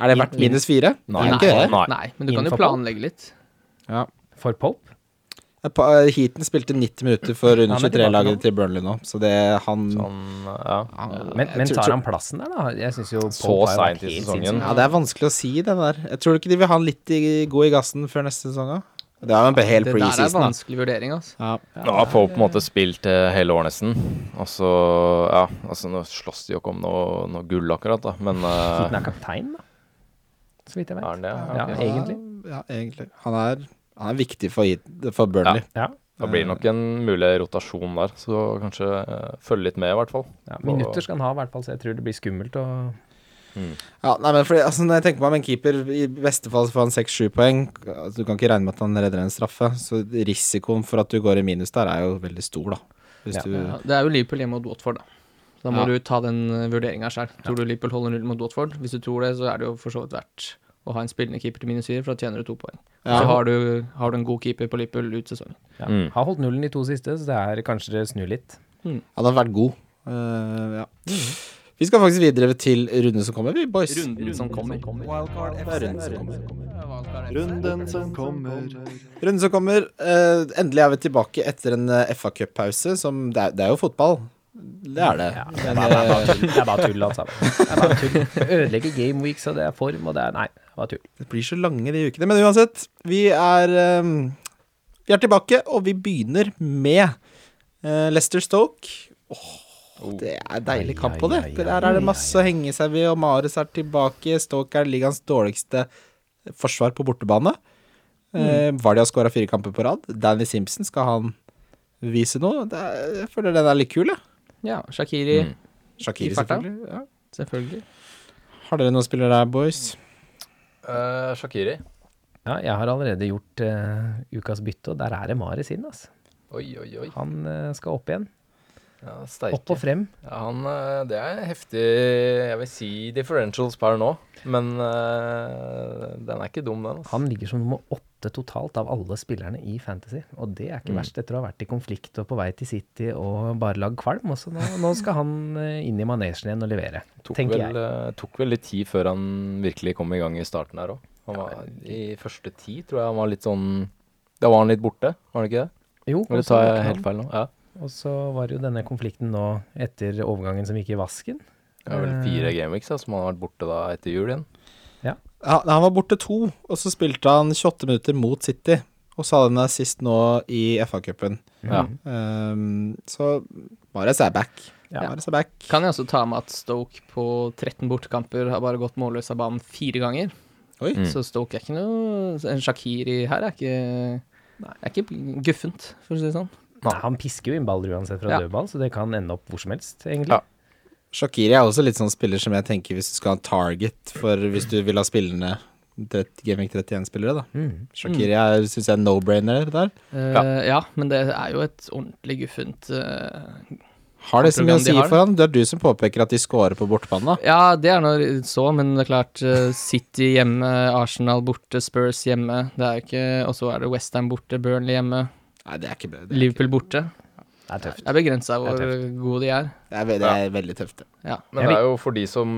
Er det verdt minus fire?
Nei. Nei.
Nei, men du kan jo planlegge litt.
Ja.
For Pope?
Eh, Heaton spilte 90 minutter for under
Han er tilbake
23-laget til Burnley nå, så det han
Sånn, ja.
han-
Men, men tar han plassen der, da? Jeg syns jo
Så seint i sesongen.
Ja, det er vanskelig å si, det der. Jeg tror ikke de vil ha han litt i, god i gassen før neste sesong òg. Det er en helt
Det der er
preseason,
vanskelig vurdering, altså.
Ja.
Nå har Pope på en måte spilt eh, hele år nesten. Og så, ja, altså nå slåss de jo ikke om noe, noe gull akkurat, da, men eh,
Heaton er kaptein, da. Så vidt jeg
Er
vet.
han det?
Ja,
Ok.
egentlig.
Ja, egentlig. Han er, han er viktig for, for Burnley.
Ja.
Da blir det nok en mulig rotasjon der, så kanskje uh, følge litt med, i hvert fall.
ja. Minutter skal han ha, i hvert fall, så jeg tror det blir skummelt å
Ja, nei, men fordi, altså, når jeg tenker meg om en keeper, i beste fall så får han 6-7 poeng. Altså, du kan ikke regne med at han redder en straffe. Så risikoen for at du går i minus der, er jo veldig stor, da. Hvis
Ja.
du
Ja, det er jo Liverpool hjemme mot Watford, da. Da må
Ja.
du ta den vurderinga sjøl. Tror du Liverpool holder null mot Watford? Hvis du tror det, så er det jo for så vidt verdt å ha en spillende keeper til minus fire, for da tjener du to poeng.
Ja.
Så har du, har du en god keeper på Liverpool ut sesongen.
ja.
Mm.
Har holdt nullen de to siste, så det er kanskje det snur litt.
Han har vært god. Uh, ja. Vi skal faktisk videre til runden som kommer, vi, boys.
Runden som kommer.
Det er runden som kommer.
Runden som kommer.
Runden som kommer. eh, endelig er vi tilbake etter en uh, FA Cup-pause. Som det er, det er jo fotball. Det er det.
Ja, det, er bare, det, er tull. det er bare tull, altså. Det er bare tull. Ødelegger gameweeks, og det er form, og det er Nei, det er bare tull.
Det blir så lange de ukene. Men uansett, vi er eh, Vi er tilbake, og vi begynner med Lester Leicester Stoke. Oh, det er deilig kamp på det. Der er det masse å henge seg ved, og Mares er tilbake. Stoke er ligaens dårligste forsvar på bortebane. Var Vardy har skåra fire kamper på rad. Danny Simpson, skal han vise noe? Det er, jeg føler den er litt kul, jeg.
Ja, Shakiri,
Mm.
Shakiri,
I farta.
selvfølgelig. Ja.
selvfølgelig.
Har dere noen spillere der, boys?
Uh, Shakiri.
Ja, jeg har allerede gjort uh, ukas bytte, og der er det Mares inn, altså.
Oi, oi, oi.
Han uh, skal opp igjen.
Ja, sterke.
Opp og frem.
Ja, han, det er heftig, jeg vil si differentials per nå. Men den er ikke dum, den. Altså.
Han ligger som nummer åtte totalt av alle spillerne i Fantasy. Og det er ikke
Mm.
verst etter å ha vært i konflikt og på vei til City og bare lagd kvalm. Også nå, nå skal han eh, inn i manesjen igjen og levere,
tok,
tenker
vel,
jeg.
eh, tok vel litt tid før han virkelig kom i gang i starten her òg. I første ti tror jeg han var litt sånn Da var han litt borte, var det ikke det?
Jo,
Eller tar jeg helt feil nå? Ja.
Og så var det jo denne konflikten nå etter overgangen som gikk i vasken.
Det var vel
Eh.
fire gameweeks da, som han har vært borte da etter jul igjen.
Ja, han var borte to, og så spilte han 28 minutter mot City. Og så hadde han sist nå i FA-cupen.
Ja.
Um, så Mares er back.
Ja.
Mares er back.
Kan jeg også ta med at Stoke på 13 bortekamper har bare gått målløs av banen fire ganger.
Oi.
Mm.
Så Stoke er ikke noe En Shakiri her er ikke er ikke guffent, for å si det sånn.
Nei, han pisker jo inn baller uansett fra
Ja.
dødball, så det kan ende opp hvor som helst, egentlig.
Ja.
Shakiri er også litt sånn spiller som jeg tenker hvis du skal ha target for hvis du vil ha spillende Gaming 31-spillere, da.
Mm.
Shakiri er, syns jeg, er no-brainer der.
Uh, ja. men det er jo et ordentlig guffent uh,
Har det så mye å si for han? Det er du som påpeker at de scorer på bortebane, da.
Ja, det er nå så, men det er klart uh, City hjemme, Arsenal borte, Spurs hjemme. Det er ikke Og så er det Westham borte, Burnley hjemme,
Nei, det er ikke bra. Det er,
Liverpool borte.
Det er tøft.
Det er begrensa hvor gode de er.
det er, ve- det er veldig tøft, det.
Ja.
Men det er jo for de som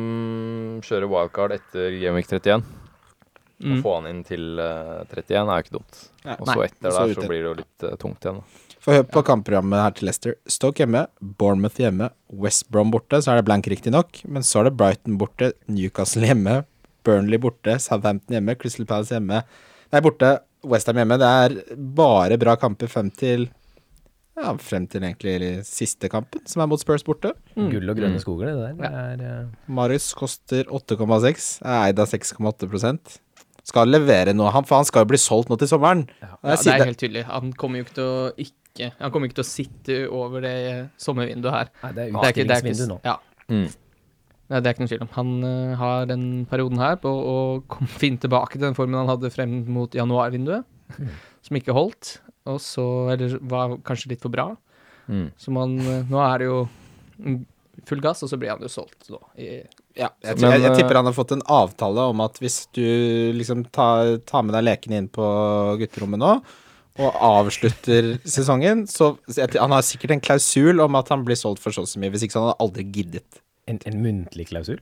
kjører wildcard etter Gameweek 31. Å
Mm.
få han inn til eh, 31 er jo ikke dumt.
Ja.
Og så etter der så blir det jo litt uh, tungt igjen. da.
Få høre på kampprogrammet her til Leicester. Stoke hjemme, Bournemouth hjemme, West Brom borte, så er det blank riktignok, men så er det Brighton borte, Newcastle hjemme, Burnley borte, Southampton hjemme, Crystal Palace hjemme. Nei, borte, Westham hjemme. Det er bare bra kamper fem til ja, frem til egentlig siste kampen, som er mot Spurs borte.
Mm.
Gull og grønne
Mm.
skoger, det der. Det er, uh...
Marius koster 8,6, er eid av 6,8% Skal levere noe, han, for han skal jo bli solgt nå til sommeren.
Ja.
Ja, det er helt tydelig. Han kommer jo ikke til å ikke Han kommer ikke til å sitte over det sommervinduet her.
nei, det er utstillingsvindu nå.
ja.
Mm.
Nei, det er ikke noe tvil om. Han uh, har den perioden her på å komme fint tilbake til den formen han hadde frem mot januarvinduet, som ikke holdt. Og så Eller var kanskje litt for bra.
Mm.
Så man eh, Nå er det jo full gass, og så blir han jo solgt nå. I,
Ja, jeg,
Men,
jeg, jeg
eh,
tipper han har fått en avtale om at hvis du liksom tar, tar med deg lekene inn på gutterommet nå, og avslutter sesongen, så Han har sikkert en klausul om at han blir solgt for så og så mye, hvis ikke så hadde aldri giddet.
En, en muntlig klausul?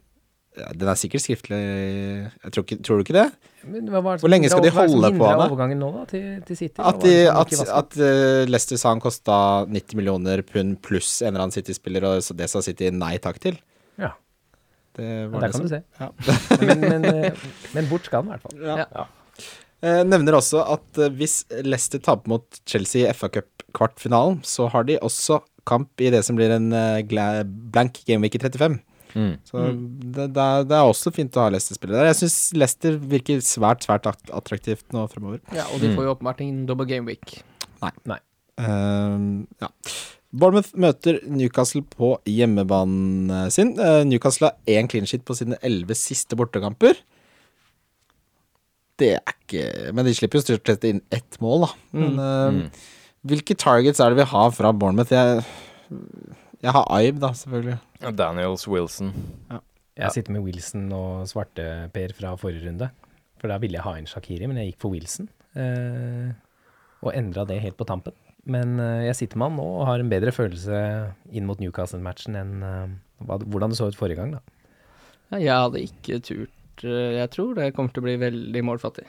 Ja, den er sikkert skriftlig jeg tror, ikke, tror du ikke det?
Men hva var det
Hvor lenge skal de holde på med
overgangen nå, da, til, til City?
At, de, at, at uh, Leicester sa han kosta 90 millioner pund pluss en eller annen City-spiller, og det sa City nei takk til.
Ja,
Det
ja, der
det
kan
som-
du se.
Ja.
men, men, eh, men bort skal den i hvert fall.
Ja.
Ja.
Eh, nevner også at hvis Leicester taper mot Chelsea i FA Cup-kvartfinalen, så har de også kamp i det som blir en blank gameweek i 35.
Mm.
Så det, det, er, det er også fint å ha Leicester-spillere der. Jeg syns Leicester virker svært, svært attraktivt nå fremover.
ja, og de
Mm.
får jo åpenbart ingen double game week.
Nei. Nei. Uh, ja. Bournemouth møter Newcastle på hjemmebanen sin. Uh, Newcastle har én clean sheet på sine elleve siste bortekamper. Det er ikke Men de slipper jo stort sett inn ett mål, da. Men uh,
Mm.
hvilke targets er det vi har fra Bournemouth? Jeg, jeg har Ibe, da, selvfølgelig.
Daniels Wilson.
Jeg sitter med Wilson og Svarte-Per fra forrige runde. For da ville jeg ha inn Shakiri, men jeg gikk for Wilson. Eh, og endra det helt på tampen. Men eh, jeg sitter med han nå og har en bedre følelse inn mot Newcastle-matchen enn eh, hvordan det så ut forrige gang, da.
Ja, jeg hadde ikke turt eh, Jeg tror det kommer til å bli veldig målfattig.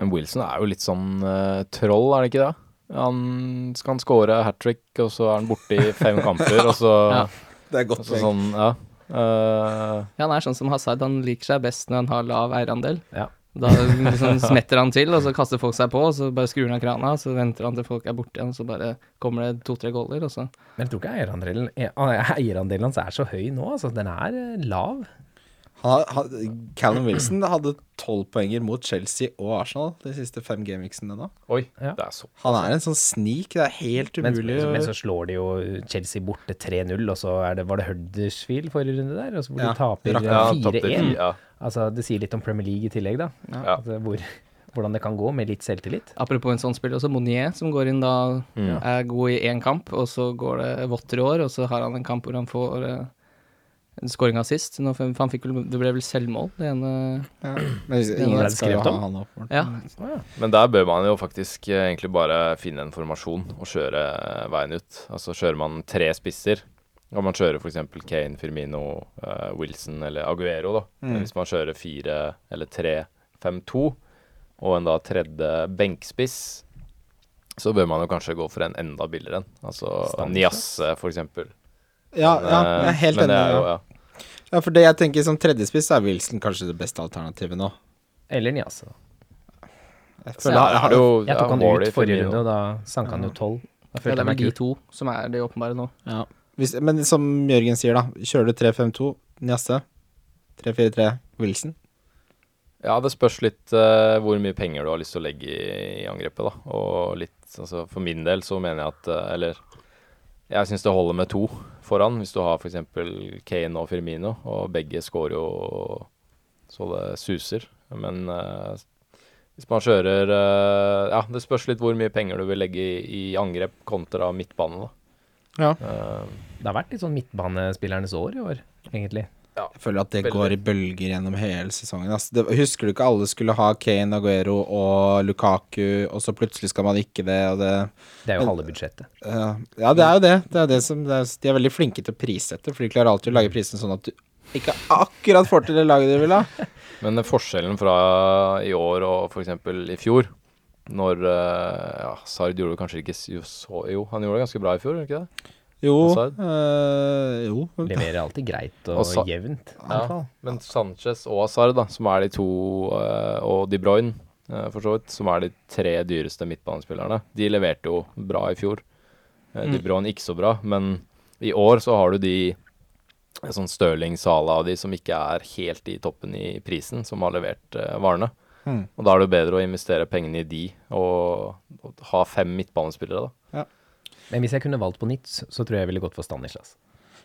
Men Wilson er jo litt sånn uh, troll, er det ikke det? Han skal han score hat trick, og så er han borte i fem kamper, og så
Ja.
Det er godt
poeng. sånn, ja. Uh,
Ja, han er sånn som Hazard, han liker seg best når han har lav eierandel.
Ja.
Da liksom smetter han til, og så kaster folk seg på, og så bare skrur han av krana, og så venter han til folk er borte igjen, og så bare kommer det to-tre goller, og så
Men jeg tror ikke eierandelen, eh, eierandelen hans er så høy nå, altså. Den er eh, lav.
Han, han, Callum Wilson hadde tolv poenger mot Chelsea og Arsenal de siste fem gameweeksene nå.
oi,
Ja.
det er så
Han er en sånn snik. Det er helt umulig.
men, men så slår de jo Chelsea borte 3-0, og så er det, var det Huddersfield forrige runde der, og så hvor
Ja,
de taper eh,
Ja,
4-1.
ja.
Altså, det sier litt om Premier League i tillegg, da.
Ja.
Altså, hvor, hvordan det kan gå med litt selvtillit.
Apropos en sånn spiller, også Monier, som går inn da,
Mm.
er god i én kamp, og så går det vått i år, og så har han en kamp hvor han får uh, sist. scoring. Nå, for han fikk vel, det ble vel selvmål, det ene
ja. Men
Det
ingen ha
om.
opp.
Ja.
Men der bør man jo faktisk eh, egentlig bare finne en formasjon og kjøre eh, veien ut. Altså kjører man tre spisser, Og man kjører f.eks. Kane, Firmino, uh, Wilson eller Aguero, da.
Mm.
hvis man kjører fire eller tre, fem, to, og en da tredje benkspiss, så bør man jo kanskje gå for en enda billigere en. Altså Niasse, eksempel.
Ja, ja, jeg er helt
men
enig.
det er jo,
ja.
Ja.
For det jeg tenker som tredjespiss, er Wilson kanskje det beste alternativet nå.
Eller Niasse. da.
Jeg
Så
føler
ja,
jeg, har
jo
Jeg tok han ut forrige runde, og da sank han jo 12. Da
Ja,
følte
det er
jeg
vel
meg
de to som er det åpenbare nå.
ja. Hvis, Men som Jørgen sier, da. Kjører du 3-5-2, Niasse. 3-4-3, Wilson.
Ja, det spørs litt uh, hvor mye penger du har lyst til å legge i, i angrepet, da. Og litt Altså for min del så mener jeg at eh, Eller jeg syns det holder med to foran, hvis du har f.eks. Kane og Firmino, og begge scorer jo så det suser. Men uh, hvis man kjører uh, Ja, det spørs litt hvor mye penger du vil legge i, i angrep kontra midtbane, da.
Ja.
Uh,
Det har vært litt sånn midtbanespillernes år i år, egentlig.
Jeg føler at det
Veldig.
går i bølger gjennom hele sesongen. Altså, Det, husker du ikke alle skulle ha Kane, Aguero og Lukaku, og så plutselig skal man ikke det, og det
Det er jo
Men-
halve budsjettet.
Ja, ja, det er jo det. det, er det som, det er, de er veldig flinke til å prissette, for de klarer alltid å lage prisen sånn at du ikke akkurat får til det laget du vil ha.
Men forskjellen fra i år og f.eks. i fjor Når uh, ja, Sard gjorde det kanskje ikke så Jo, han gjorde det ganske bra i fjor, gjorde ikke det?
Jo, øh, jo.
Leverer alltid greit og,
Og
jevnt.
Ja. Men Sanchez og Hazard, da, som er de to, øh, og De Bruyne, øh, for så vidt, som er de tre dyreste midtbanespillerne, de leverte jo bra i fjor. De
Mm.
Bruyne ikke så bra, men i år så har du de sånn Stirling, Sala og de som ikke er helt i toppen i prisen, som har levert varene.
Mm.
Og da er det bedre å investere pengene i de, og, og ha fem midtbanespillere, da.
Men hvis jeg kunne valgt på nytt, så tror jeg jeg ville gått for Stanislas.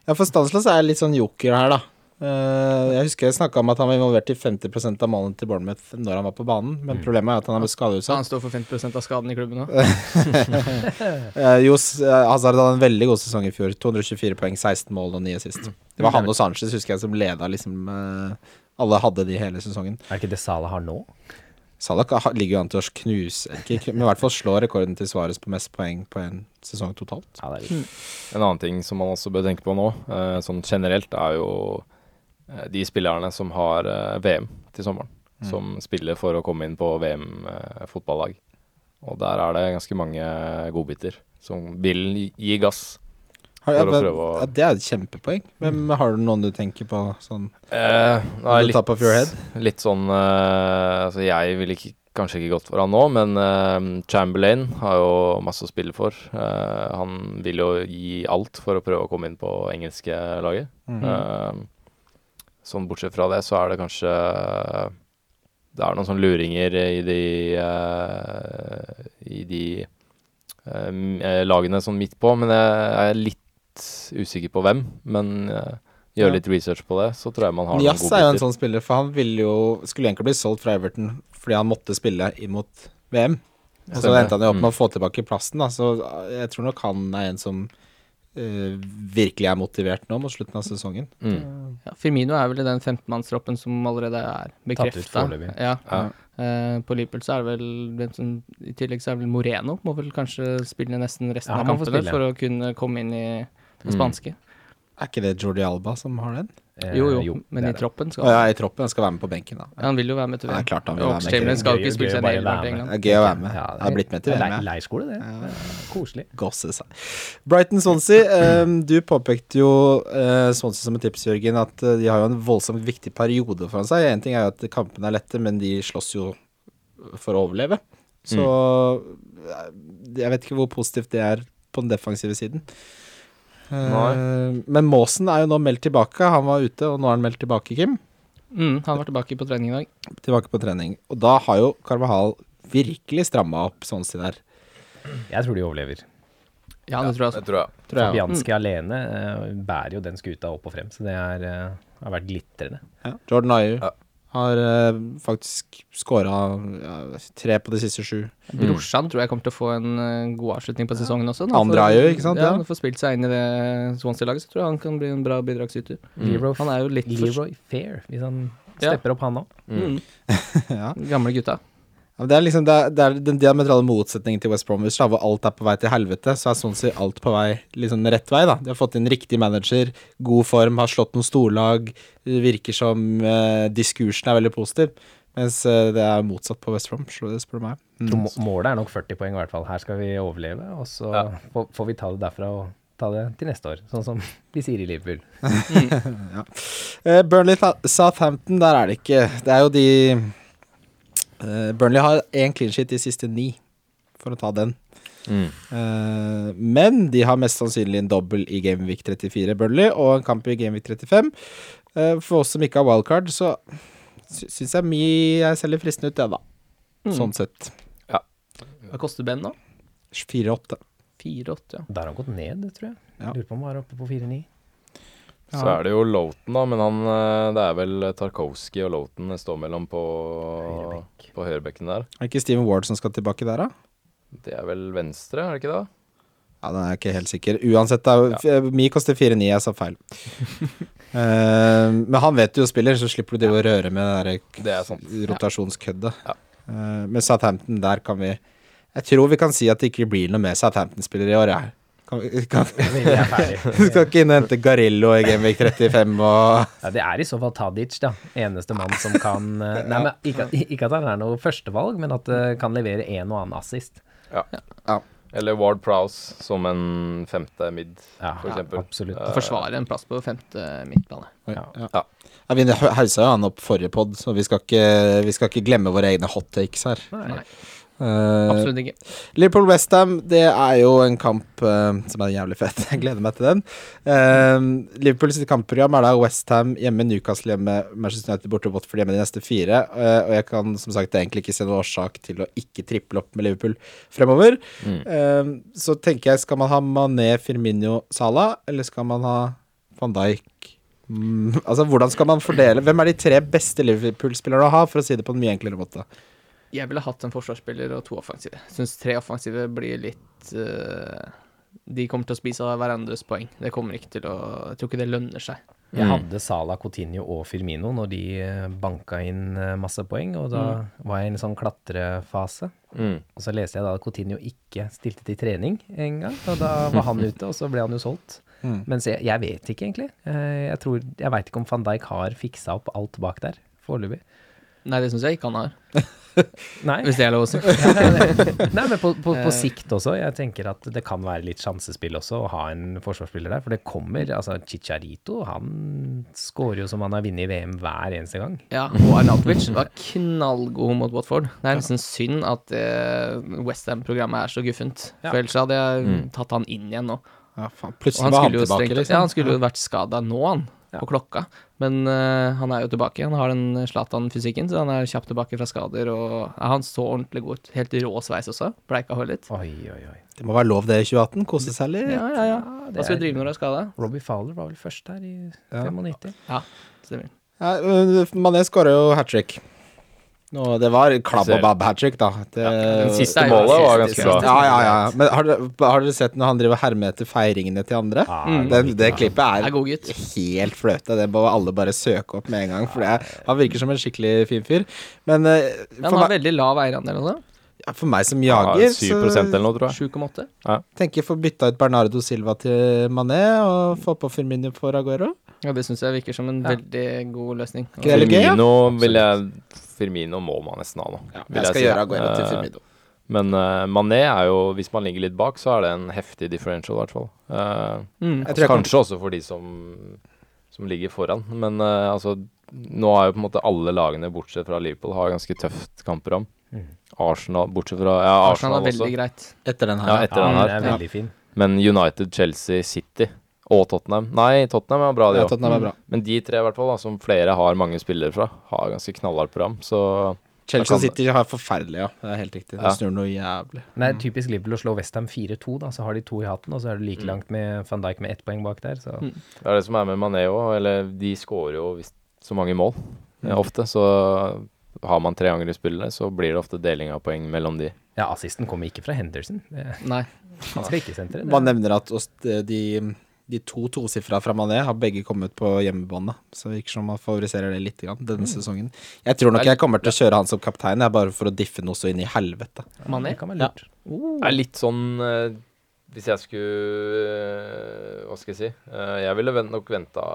Ja, for Stanislas er litt sånn joker her, da. Eh, jeg husker jeg snakka om at han var involvert i 50% av målene til Bournemouth når han var på banen, men problemet er at han
Så
skadeutsatt.
han står for 50% av skaden i klubben òg.
Uh, uh, Hazard hadde en veldig god sesong i fjor. 224 poeng, 16 mål og 9 sist. Det var han og Sanchez, husker jeg, som leda liksom eh, Alle hadde de hele sesongen.
Er det ikke det Salah har nå?
Salah ligger jo an til å knuse ikke, Men i hvert fall slå rekorden til Svares på mest poeng på en sesong totalt.
Ja, det er litt.
En annen ting som man også bør tenke på nå, eh, sånn generelt, er jo eh, de spillerne som har eh, VM til sommeren. Som spiller for å komme inn på VM-fotballag. og der er det ganske mange godbiter som vil gi gass.
Men-
å-
ja, det er et kjempepoeng. Men har du noen du tenker på sånn
Eh,
nei,
jeg
top of your head?
litt, litt sånn uh, Altså, jeg ville ikke, kanskje ikke gått for han nå, men uh, Chamberlain har jo masse å spille for. Uh, han vil jo gi alt for å prøve å komme inn på engelske laget. Mm. Sånn bortsett fra det, så er det kanskje Det er noen sånne luringer i de I de lagene sånn midt på, men jeg er litt usikker på hvem. Men eh, gjør
Ja.
litt research på det, så tror jeg man har noen
Nias er jo en sånn spiller, for han ville jo Skulle egentlig bli solgt fra Everton fordi han måtte spille inn mot VM. Og så endte han jo opp
Mm.
med å få tilbake plassen, da. Så jeg tror nok han er en som Uh, virkelig er motivert nå mot slutten av sesongen.
Mm.
Ja, Firmino er vel i den 15-mannstroppen som allerede er bekrefta.
foreløpig.
Ja.
Ja.
Eh, på Liverpool så er det vel som, I tillegg så er det vel Moreno. Må vel kanskje spille nesten resten
Ja,
av kampene for å kunne komme inn i det
Mm.
spanske.
Er ikke det Jordi Alba som har den?
Eh,
Jo, jo, men i troppen skal han.
ja, i troppen. Han skal være med på benken, da.
Han vil jo være med til
Ja,
VM.
det er klart han vil være med.
Chamberlain skal jo
Gøy-
ikke spille seg ned.
Det er gøy å være med.
Ja,
Jeg er blitt med til VM,
lei- Leirskole, det. det. er Koselig.
Gosse seg. Brighton Swansea. Um, du påpekte jo uh, Swansea som et tips, Jørgen, at uh, de har jo en voldsomt viktig periode foran seg. En ting er jo at kampene er lette, men de slåss jo for å overleve. Så mm. jeg vet ikke hvor positivt det er på den defensive siden.
Nei.
men Maasen er jo nå meldt tilbake. Han var ute, og nå er han meldt tilbake, Kim.
Mm, han var tilbake på trening i dag.
Tilbake på trening. Og da har jo Carvahal virkelig stramma opp Swansea der.
Jeg tror de overlever.
Ja, det tror jeg
Det tror jeg.
Tror jeg.
Fabianski alene uh, bærer jo den skuta opp og frem, så det er, uh, har vært glitrende.
Ja. Jordan Ayew
Ja.
Har uh, faktisk skåra ja, tre på de siste sju.
Brorsan tror jeg kommer til å få en eh, god avslutning på sesongen også. Når han
Andre
får-
Ayew, ikke sant?
Ja,
Ja.
når han får spilt seg inn i det Swansea-laget, så tror jeg han kan bli en bra bidragsyter.
Leroy,
Han er jo litt for
Leroy Fair, hvis han
Ja.
stepper opp han òg.
mm.
ja.
Gamle gutta.
Ja, men Det er liksom det er, det er den diametrale motsetningen til West Bromwich, da, hvor alt er på vei til helvete. Så er sånn sett alt på vei liksom rett vei. da De har fått inn riktig manager, god form, har slått noen storlag. Det virker som eh, diskursen er veldig positiv. Mens eh, det er motsatt på West Brom, så det spør du meg. Mm.
Målet er nok 40 poeng i hvert fall. Her skal vi overleve, og så
Ja.
får, får vi ta det derfra og ta det til neste år. Sånn som vi sier i Liverpool.
ja. Burnley Southampton, der er det ikke Det er jo de eh, Burnley har én clean sheet de siste ni, for å ta den.
Mm.
Eh, men de har mest sannsynlig en dobbel i Gameweek 34, Burnley, og en kamp i Gameweek 35. Eh, for oss som ikke har wildcard, så sy syns jeg mye er selger fristende ut, det, da.
Mm.
Sånn sett.
Hva koster Ben da?
4-8.
4-8, ja.
Der har han gått ned, tror jeg.
Ja.
Lurer på om han var oppe på 4-9.
Så er det jo Loughton, da, men han, eh, det er vel Tarkovskij og Loughton det står mellom på,
Høyrebekk.
på høyrebekken der.
Er det ikke Steven Ward som skal tilbake der, da?
Det er vel venstre, er det ikke det?
Ja, den er jeg ikke helt sikker. Uansett, da. ja. Mi koster 4-9, jeg sa feil. uh, men han vet du jo spiller, så slipper du det å røre med det der
Det er
rotasjonskøddet.
Ja.
Uh, med Southampton, der kan vi Jeg tror vi kan si at det ikke blir noe med Southampton-spillere i år, jeg. Kan, vi- kan, skal ikke inn og hente Garillo i Gameweek 35 og
Ja, det er i så fall Tadic, da. Eneste mann som kan eh, Nei, men ikke, ikke at han er noe førstevalg, men at det kan levere en og annen assist.
Eller Ward Prowse som en femte mid,
Ja,
for eksempel.
absolutt.
Uh,
Forsvare en plass på femte midtbane.
Ja.
Ja.
Ja. Ja, vi hausa jo han opp forrige pod, så vi skal, ikke, vi skal ikke glemme våre egne hot takes her.
Nei.
Eh,
Absolutt ikke.
Liverpool-Westham, det er jo en kamp uh, som er jævlig fett. Jeg gleder meg til den. Uh, Liverpool sitt kampprogram er da Westham hjemme, Newcastle hjemme, Manchester United borte, Watford hjemme de neste fire. Uh, og jeg kan som sagt egentlig ikke se noen årsak til å ikke triple opp med Liverpool fremover.
Mm.
Eh, så tenker jeg, skal man ha Mané, Firmino, Salah, eller skal man ha van Dijk? Mm, altså, hvordan skal man fordele Hvem er de tre beste Liverpool-spillerne å ha, for å si det på en mye enklere måte?
Jeg ville hatt en forsvarsspiller og to offensive. Syns tre offensive blir litt uh, De kommer til å spise av hverandres poeng. Det kommer ikke til å Jeg tror ikke det lønner seg.
Jeg
Mm.
hadde Salah, Coutinho og Firmino når de eh, banka inn eh, masse poeng, og da var jeg i en sånn klatrefase.
Mm.
Og så leste jeg da at Coutinho ikke stilte til trening en gang, og da var han ute, og så ble han jo solgt.
Mm.
Mens jeg, jeg vet ikke, egentlig. Eh, Jeg tror, jeg veit ikke om van Dijk har fiksa opp alt bak der, foreløpig.
Nei, det syns jeg ikke han har,
Nei.
hvis det er lov å si.
Nei, men på, på, på
Eh.
sikt også. Jeg tenker at det kan være litt sjansespill også å ha en forsvarsspiller der. For det kommer Altså, Chicharito, han skårer jo som han har vunnet i VM hver eneste gang.
Ja, og Arnatovic var knallgod mot Watford. Det er nesten synd at uh, Westham-programmet er så guffent.
Ja.
For ellers hadde jeg
Mm.
tatt han inn igjen nå.
Ja, faen. Plutselig var han tilbake, liksom.
ja, han skulle jo vært skada nå, han.
Ja.
På klokka. Men uh, han er jo tilbake. Han har den Zlatan-fysikken, så han er kjapt tilbake fra skader. Og ja, han så ordentlig god ut. Helt rå sveis også. Bleika hår litt.
Oi, oi, oi.
Det må være lov det i 2018. Kose seg litt.
Ja, ja, ja. Hva skal du drive når du er skada?
Robbie Fowler var vel først der i 95.
Ja, stemmer.
Ja, øh, Mané skåra jo hat trick. Nå, det var klabb og babb hat trick, da. Det,
Den siste det
målet var ganske bra.
Ja, ja, ja. Men har dere, har dere sett når han driver hermer etter feiringene til andre?
Ah,
Mm.
Det, det klippet
Er
er
god gutt.
helt fløte. Det må alle bare søke opp med en gang. For det er, han virker som en skikkelig fin fyr. Men eh,
Han har
meg
veldig lav eierandel også.
Ja, for meg som
Ja,
jager,
7
så
eller noe, tror jeg.
7,8.
tenker jeg får bytta ut Bernardo Silva til Mané og få på Firmino for Aguero.
Ja, det syns jeg virker som en
Ja.
veldig god løsning.
Ja?
Firmino vil jeg Firmino må man nesten ha nå. Ja,
Jeg skal
si.
gjøre Aguero til
Eh,
Firmino.
Men uh, Mané er jo, hvis man ligger litt bak, så er det en heftig differential, i hvert fall. Uh,
Mm.
altså, jeg
kanskje også for de som, som ligger foran. Men uh, altså, nå er jo på en måte alle lagene, bortsett fra Liverpool, har ganske tøft kampprogram.
Mm.
Arsenal, bortsett fra ja,
Arsenal
Arsenal,
er veldig
også.
greit.
Etter den her.
Ja, etter
Ja,
den
den
her.
er veldig fin.
Men United, Chelsea, City og Tottenham Nei, Tottenham er bra, de
Ja,
òg.
Tottenham er bra.
Men de tre, i hvert fall, da, som flere har mange spillere fra, har ganske knallhardt program. Så
Chelsea
kan-
City har forferdelig, ja. Det er helt riktig. Det
Ja.
snur noe jævlig.
Det er typisk Liverpool å slå Westham 4-2, da. Så har de to i hatten, og så er det like
Mm.
langt med van Dijk med ett poeng bak der. Så
Mm.
det er det som er med Mané òg. Eller de skårer jo visst så mange mål
Mm.
eh, ofte. Så har man tre ganger i spillet, så blir det ofte deling av poeng mellom de.
ja, assisten kommer ikke fra Henderson. Det-
Nei.
Han skal ikke sentre.
Man nevner at de, de to tosifra fra Mané har begge kommet på hjemmebane. Så det virker som man favoriserer det litt grann, denne sesongen. Jeg tror nok jeg kommer til å kjøre han som kaptein, jeg bare for å diffe noe så inn i helvete.
Mané?
Kan være lurt.
Oh.
Det er litt sånn eh, Hvis jeg skulle eh, Hva skal jeg si? Eh, jeg ville nok venta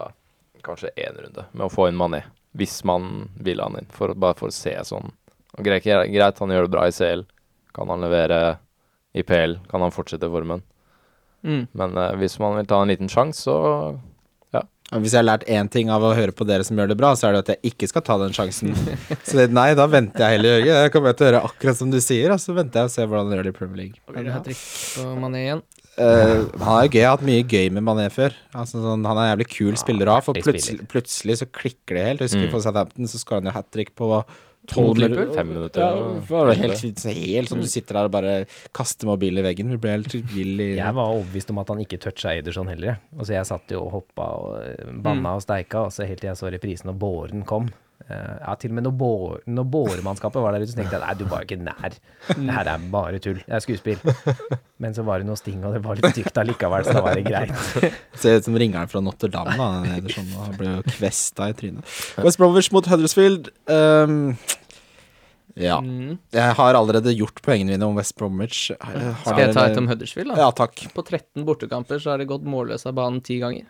kanskje én runde med å få inn Mané. Hvis man vil han inn. For, bare for å se sånn. Greit, greit, han gjør det bra i CL. Kan han levere i PL? Kan han fortsette formen?
Mm.
Men uh, hvis man vil ta en liten sjanse, så
ja. hvis jeg har lært én ting av å høre på dere som gjør det bra, så er det at jeg ikke skal ta den sjansen. Så det, nei, da venter jeg heller, Jørgen. Jeg kommer til å høre akkurat som du sier, og så venter jeg og ser hvordan det gjør det i Premier League.
vil du ha trikk på Mané igjen.
Uh, han er jo gøy, jeg har hatt mye gøy med Mané før. Altså, sånn, han er en jævlig kul spiller å ha, for plutselig, plutselig så klikker det helt. Jeg husker
Mm.
på Southampton så skåra han jo hat trick på tolv
Liverpool?
fem minutter.
Ja, det var helt, helt sånn du sitter der og bare kaster mobilen i veggen. Du ble helt vill i
Jeg var overbevist om at han ikke toucha Ederson heller. Altså, jeg satt jo og hoppa og eh, banna og steika, og så helt til jeg så reprisen og båren kom. Eh, ja, til og med når, bår, når båremannskapet var der ute, så tenkte jeg nei, du var jo ikke nær. Det her er bare tull. Det er skuespill. Men så var det noe sting, og det var litt stygt allikevel, så da var det greit.
Ser ut som ringeren fra Notre-Dame. da, Ederson, og ble jo kvesta i trynet. West Bromwich mot Huddersfield. Um, ja.
Mm.
Jeg har allerede gjort poengene mine om West Bromwich. Har
Skal jeg ta et om Huddersfield, da?
Ja, takk.
På 13 bortekamper så har det gått målløs av banen ti ganger.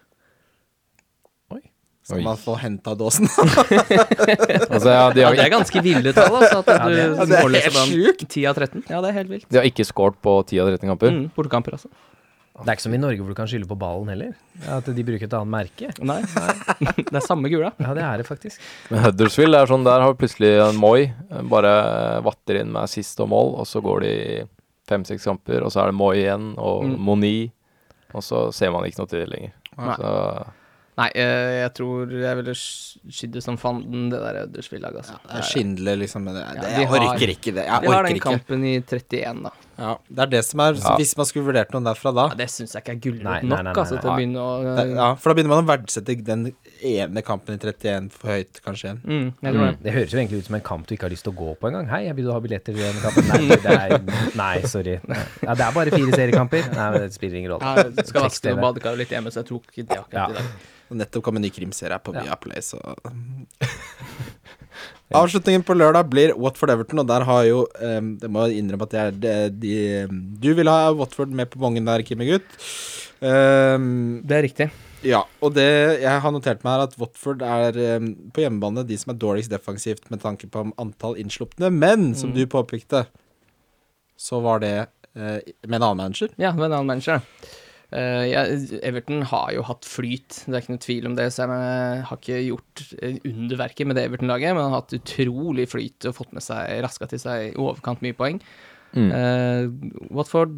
Skal
Oi.
man få henta dåsen?
Altså, ja, de,
Ja, det er ganske ville tall, altså. At
Ja,
du
det er-
ja, det er helt sjukt.
10 av 13. Ja, det er helt vilt.
de har ikke scoret på 10 av 13 kamper.
Mm, bortekamper, altså.
Det er ikke som i Norge hvor du kan skylde på ballen heller. At de bruker et annet merke.
Nei, nei. Det er samme gula.
Ja, det er det faktisk.
Men Huddersfield er sånn, der har plutselig en Moi eh, bare vatter inn med assist og mål, og så går de fem-seks kamper, og så er det Moi igjen, og
Mm.
Moni, og så ser man ikke noe til det lenger.
Nei.
Så
Nei, eh, jeg tror jeg ville sk- skydd det som fanden, det der Huddersfield-laget, altså.
Det er Schindler, liksom. Det, Det,
Ja, de
jeg
har-
orker ikke det. Jeg
Vi har den
ikke.
kampen i 31, da.
Ja, det er det som er
Ja.
Hvis man skulle vurdert noen derfra da
Ja, det syns jeg ikke er gulrot nok,
nei, nei,
altså, til å begynne å
Ja, for da begynner man å verdsette den ene kampen i 31 for høyt, kanskje igjen.
mm, jeg tror det.
Det høres jo egentlig ut som en kamp du ikke har lyst til å gå på engang. Hei, jeg vil du ha billetter til den kampen? Nei, det er, nei sorry. Ja, det er bare fire seriekamper. Nei, men det spiller ingen rolle.
Ja, jeg skal vaske noe badekar litt hjemme, så jeg tok ikke det akkurat
Ja.
i dag.
Og nettopp kom en ny krimserie her på
Ja.
Viaplay, så Avslutningen på lørdag blir Watford-Everton, og der har jo um, Det må jeg innrømme at jeg, de, de Du vil ha Watford med på bongen der, Kimmy gutt. Um,
Det er riktig.
ja, og det jeg har notert meg, er at Watford er um, på hjemmebane de som er dårligst defensivt med tanke på antall innslupne. Men som
Mm.
du påpekte, så var det uh, med en annen manager.
Ja, med en annen manager. Eh, ja, Everton har jo hatt flyt, det er ikke noe tvil om det. Så jeg har ikke gjort underverket med det Everton-laget, men har hatt utrolig flyt og fått med seg raska til seg i overkant mye poeng.
mm.
Uh, Watford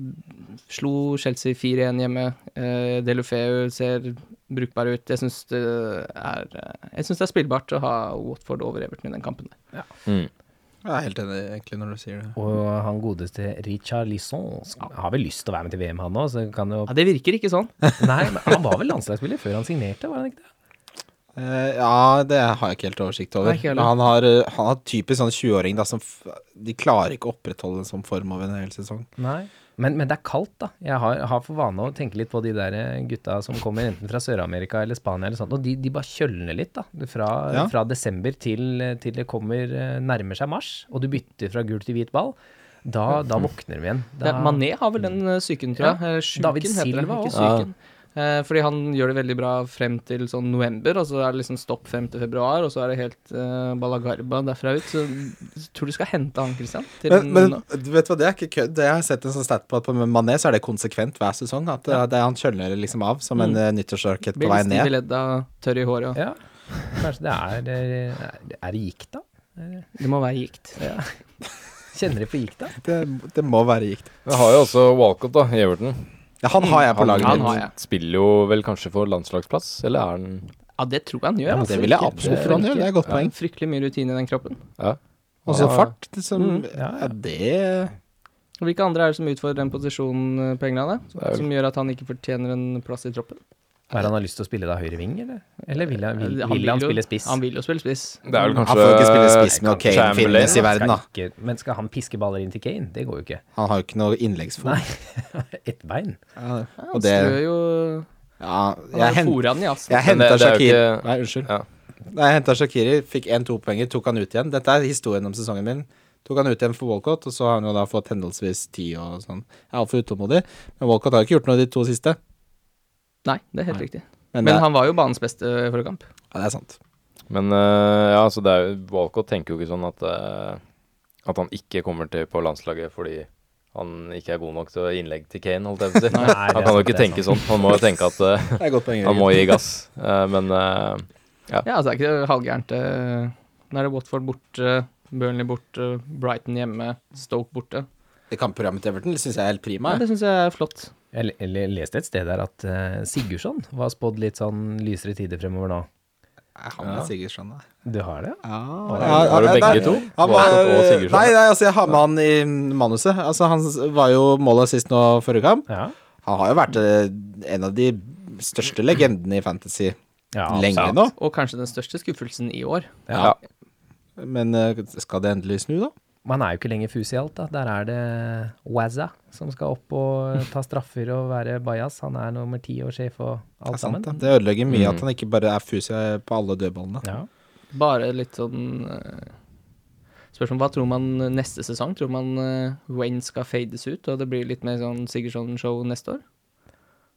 slo Chelsea 4-1 hjemme. Uh, Delofeu ser brukbar ut. Jeg syns det eh, det er spillbart å ha Watford over Everton i den kampen. Ja.
Mm.
Jeg er helt enig egentlig når du sier det.
Og han godeste Richard Lisson har vel lyst til å være med til VM, han òg, jo
Ja, det virker ikke sånn.
Nei, men han var vel landslagsspiller før han signerte, var han ikke det?
Uh, ja, det har jeg ikke helt oversikt over.
Nei.
Men han har, eh, han har typisk sånn 20-åring som f De klarer ikke å opprettholde en sånn form over en hel sesong.
Nei. Men, men det er kaldt, da. Jeg har, har for vane å tenke litt på de der eh, gutta som kommer enten fra Sør-Amerika eller Spania eller sånt, og de, de bare kjølner litt, da. Fra,
Ja.
fra desember til, til det kommer eh, nærmer seg mars, og du bytter fra gul til hvit ball. Da, da våkner de igjen. Da,
Ja, Mané har vel den eh, psyken, tror jeg. Eh, Sjuken
David
heter det,
Silva
ikke. Eh, fordi han gjør det veldig bra frem til sånn november, og så er det liksom stopp frem til februar, og så er det helt eh, balagarba derfra ut. Så jeg tror du skal hente han, Christian. Til
Men, men
nå.
du vet hva, det er ikke kødd. Jeg har sett en sånn stat på at på Mané så er det konsekvent hver sesong. At det, det er han kjøler liksom av som en mm. nyttårsrakett på vei ned.
ledda, tørr i håret. og-
Ja, kanskje det er det Er, er det gikt, da?
Det må være gikt.
Kjenner de på gikt, da?
Det, det må være gikt.
Vi har jo også Walcott da, i Everton.
Ja, han har jeg på laget
han
mitt.
har
spiller jo vel kanskje for landslagsplass, eller er han
Ja, det tror jeg han gjør.
Ja,
altså.
Det vil jeg absolutt tro han gjør. Det er et godt
Ja,
poeng.
fryktelig mye rutine i den kroppen.
Ja.
Og så
Ja.
fart. Liksom,
Mm,
ja,
det
Hvilke andre er det som utfordrer den posisjonen eh, på England, da? Som gjør at han ikke fortjener en plass i troppen?
Er han har lyst til å spille da høyre ving, eller? Eller vil han, vil,
Han
vil han spille spiss?
Han vil jo spille spiss.
Det er vel
Han får ikke spille spiss med Kane finnes i verden, da.
Ikke, men skal han piske baller inn til Kane? Det går jo ikke.
Han har jo ikke noe innleggsfot.
Nei. Ett bein.
Ja,
han
det
jo
Ja,
Han
jeg
assen.
jeg henta
jo
Shakiri
ikke-
Nei, unnskyld.
Ja.
Nei, jeg henta Shakiri, fikk én-to poenger, tok han ut igjen. Dette er historien om sesongen min. Tok han ut igjen for Walcott, og så har han jo da fått henholdsvis ti og sånn. Jeg er altfor utålmodig, men Walcott har ikke gjort noe de to siste.
Nei, det er helt riktig.
Men,
Men han var jo banens beste forrige kamp.
ja, det er sant.
Men uh, ja, så det er jo Walcott tenker jo ikke sånn at uh, At han ikke kommer til på landslaget fordi han ikke er god nok til å innlegg til Kane, holdt jeg på å si.
Nei,
Han kan jo ikke tenke sånn. Han må jo tenke at eh,
godt poeng.
han må gi gass. Eh, men ja.
Ja, altså det er ikke halvgærent. eh, Nå er det Watford borte, Burnley borte, Brighton hjemme, Stoke borte.
Det kampprogrammet til Everton syns jeg er helt prima.
Ja, det syns jeg er flott.
Jeg le- le- leste et sted der at uh, Sigurdsson var spådd litt sånn lysere tider fremover nå.
Jeg har med Sigurdsson, da.
Du har det?
Ja,
Har du begge to?
Han var, nei, nei, altså jeg har med han i manuset. Altså Han var jo målet sist nå forrige kamp.
Ja.
Han har jo vært eh, en av de største legendene i Fantasy
ja
lenge
sant.
nå.
Og kanskje den største skuffelsen i år.
Ja.
Men eh, skal det endelig snu, da?
Man er jo ikke lenger fus i alt, da. Der er det Wazza som skal opp og ta straffer og være bajas. Han er nummer ti og sjef og
Det
alt
sant,
sammen.
det. Det ødelegger mye
Mm.
at han ikke bare er fus på alle dødballene.
Ja.
Bare litt sånn eh, Spørsmål hva tror man neste sesong? Tror man eh, Wayne skal fades ut, og det blir litt mer sånn Sigurdsson-show neste år?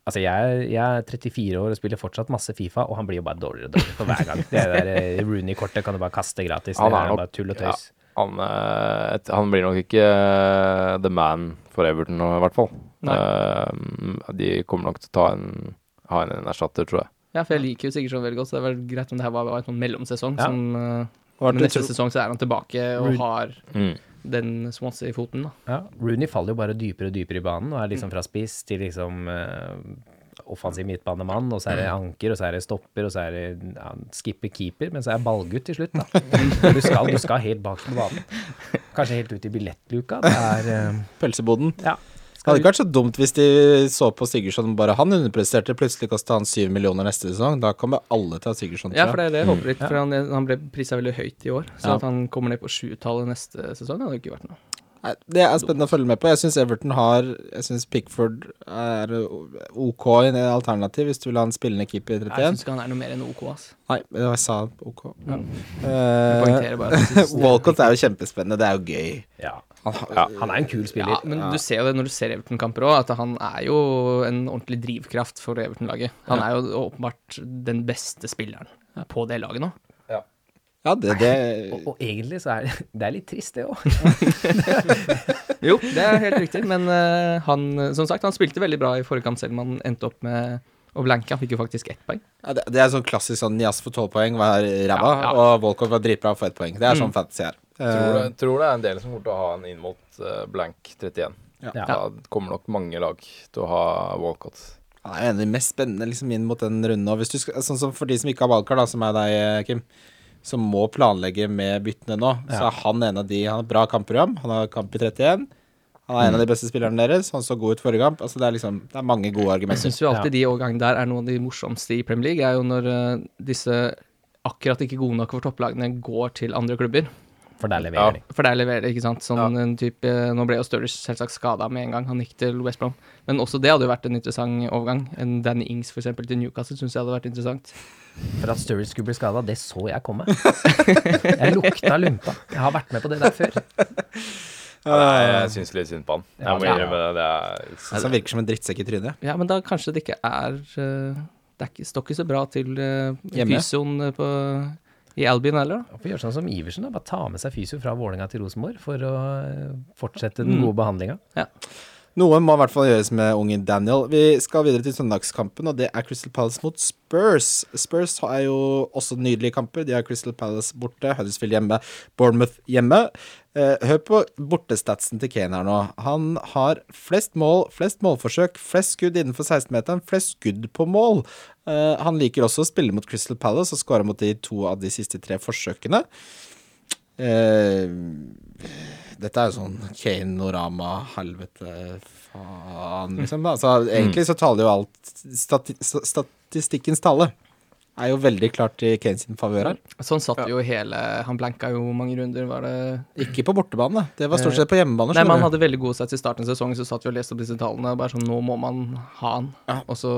Altså, jeg, jeg er 34 år og spiller fortsatt masse Fifa, og han blir jo bare dårligere og dårligere for hver gang. Det der eh, Rooney-kortet kan du bare kaste gratis. Det
er
bare tull og tøys.
Han, eh, et- han blir nok ikke eh, the man for Everton nå, i hvert fall. Eh, de kommer nok til å ta en, ha en, en erstatter, tror jeg.
Ja, for jeg liker jo Sigurdsson veldig godt, så det er vel greit om det her var var en sånn mellomsesong.
Ja.
Som,
det
neste
tro...
sesong så er han tilbake og
Rooney-
har
Mm.
den Swansea i foten, da.
Ja, Rooney faller jo bare dypere og dypere i banen, og er liksom fra spiss til liksom eh, offensiv midtbanemann, og så er det anker, og så er det stopper, og så er det ja, skipper keeper, men så er ballgutt til slutt, da. Du skal, du skal helt bak på banen. Kanskje helt ut i billettluka. Det er uh,
Pølseboden.
Ja.
Det hadde ikke vært så dumt hvis de så på Sigurdsson bare han underpresterte. Plutselig kosta han syv millioner neste sesong. Da kommer alle til å ha Sigurdsson.
Ja, for det er det jeg håper litt, for han, han ble prisa veldig høyt i år. Så
Ja.
at han kommer ned på sjutallet neste sesong, det hadde jo ikke vært noe.
Det er spennende å følge med på. Jeg syns Everton har Jeg syns Pickford er OK i en alternativ hvis du vil ha en spillende keeper i
Jeg
31.
syns ikke han er noe mer enn OK, ass.
Nei, det var jeg sa OK.
Ja.
Eh,
jeg det-
Walcott er jo kjempespennende. Det er jo gøy.
Ja.
Han
Ja.
Han er en kul spiller.
Ja, men du ser jo det når du ser Everton-kamper òg, at han er jo en ordentlig drivkraft for Everton-laget. Han er jo åpenbart den beste spilleren på det laget nå.
Ja, det, det
Og, og egentlig så er det, det er litt trist, det òg.
Jo, det er helt riktig, men uh, han Som sagt, han spilte veldig bra i forrige kamp, selv om han endte opp med og blanke. Fikk jo faktisk ett poeng.
Ja, det, det er sånn klassisk sånn Nias for tolv poeng var ræva,
Ja, ja.
og Volkov var dritbra for ett poeng. Det er sånn
Mm.
fantasy her.
Tror, det, tror det er en del som kommer til å ha en inn mot uh, blank 31.
Ja.
Da kommer nok mange lag til å ha Walcott.
Han er en av de mest spennende liksom, inn mot den runden. Og hvis du skal, sånn som for de som ikke har valgkart, da, som er deg, eh, Kim, som må planlegge med byttene nå, så er han en av de Han har et bra kampprogram. Han har kamp i 31. Han er en av de beste spillerne deres. Han så god ut forrige kamp. Altså, det er liksom Det er mange gode argumenter.
Jeg syns jo alltid de overgangene der er noen av de morsomste i Premier League, er jo når eh, disse akkurat ikke gode nok for topplagene går til andre klubber.
For der leverer de.
For der leverer det, ikke sant. Sånn en type Nå ble jo Sturridge selvsagt skada med en gang han gikk til West Brom, men også det hadde jo vært en interessant overgang. En Danny Ings for eksempel til Newcastle syns jeg hadde vært interessant.
For at Sturridge skulle bli skada, det så jeg komme. Jeg lukta lumpa. Jeg har vært med på det der før.
Ja, nei, jeg syns litt synd på han. Jeg må
Ja.
innrømme det. det er,
han virker som en drittsekk i trynet.
Ja, men da kanskje det ikke er eh, Det er ikke, står ikke så bra til uh, fysioen eh, på, i Albin heller, da.
Får gjøre sånn som Iversen, da. Bare ta med seg fysio fra Vålerenga til Rosenborg for å eh, fortsette den
Mm.
gode behandlinga.
Noe må i hvert fall gjøres med unge Daniel. Vi skal videre til søndagskampen, og det er Crystal Palace mot Spurs. Spurs er jo også nydelige kamper. De har Crystal Palace borte, Huddersfield hjemme, Bournemouth hjemme. Eh, hør på bortestatsen til Kane her nå. Han har flest mål, flest målforsøk, flest skudd innenfor 16-meteren, flest skudd på mål. Eh, han liker også å spille mot Crystal Palace og skåre mot de to av de siste tre forsøkene. Dette er jo sånn Kane-norama, helvete, faen, liksom. Altså, egentlig så taler jo alt stati Statistikkens tale er jo veldig klart i Kane sin favør her.
Sånn satt jo hele Han blanka jo mange runder, var det
Ikke på bortebane, det var stort sett på hjemmebane.
Nei, men han hadde veldig god sats i starten av sesongen, så satt vi og leste opp disse tallene. Bare sånn, nå må man ha han.
Ja.
Også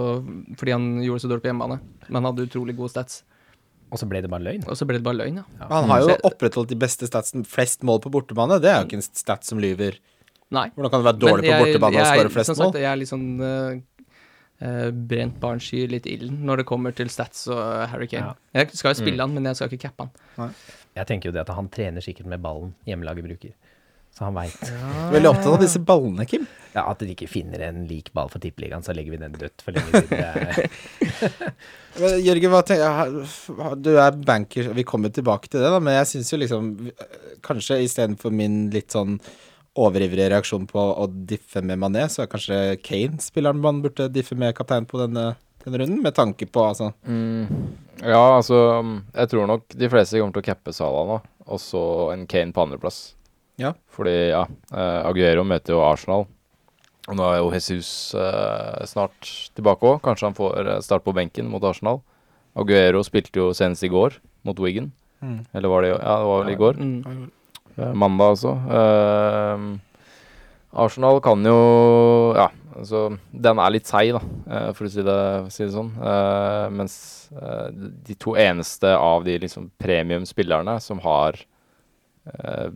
fordi han gjorde det så dårlig på hjemmebane. Men han hadde utrolig gode stats.
Og så ble det bare løgn.
Og så ble det bare løgn, ja.
Han har jo opprettholdt de beste statsen. Flest mål på bortebane, det er jo ikke en stat som lyver.
Nei.
Hvordan kan det være dårlig
jeg,
på bortebane og
jeg-
skåre flest
som sagt,
mål?
Jeg er litt sånn eh, eh, brent barn skyr litt ilden når det kommer til stats og eh, Harry Kane. Jeg skal jo spille han, men jeg skal ikke cappe han.
Jeg tenker jo det at han trener sikkert med ballen hjemmelaget bruker. Så han veit.
Veldig opptatt av disse ballene, Kim.
Ja, at de ikke finner en lik ball for tippeligaen, så legger vi den dødt for lenge siden.
Jørgen, hva tenker du er banker, vi kommer tilbake til det, da, men jeg syns jo liksom Kanskje istedenfor min litt sånn overivrige reaksjon på å diffe med Mané, så er kanskje Kane spilleren man burde diffe med kaptein på denne, denne runden, med tanke på altså
Ja, altså Jeg tror nok de fleste kommer til å cappe Sala nå, og så en Kane på andreplass.
Ja.
Fordi, ja, eh, Aguero møter jo Arsenal. Og nå er jo Jesus eh, snart tilbake òg. Kanskje han får eh, start på benken mot Arsenal. Aguero spilte jo senest i går mot Wigan.
Mm.
Eller var det Ja, det var vel i går.
Mm.
Eh, Mandag, altså. Eh, Arsenal kan jo Ja, altså Den er litt seig, da, eh, for å si det, si det sånn. Eh, mens de to eneste av de liksom premiumspillerne som har eh,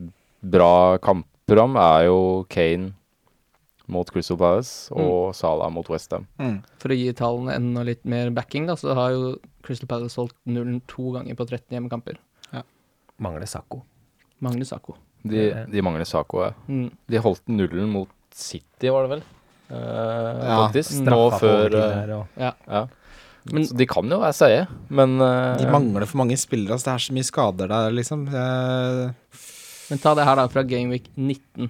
bra kampprogram, er jo Kane mot Crystal Palace og Salah mot Westham.
mm.
For å gi tallene enda litt mer backing, da, så har jo Crystal Palace holdt nullen to ganger på 13 hjemmekamper.
mangler Sako.
Mangler Sako.
De, de mangler Sako, Ja.
Mm.
De holdt nullen mot City, var det vel? Uh,
Ja.
faktisk. Nå
Straffa på
før
overtid
eh,
og
Ja.
Ja.
Men-
så de kan jo være seige, men uh,
De mangler for mange spillere. Altså, det er så mye skader der, liksom. Jeg,
Men ta det her da fra Gameweek 19.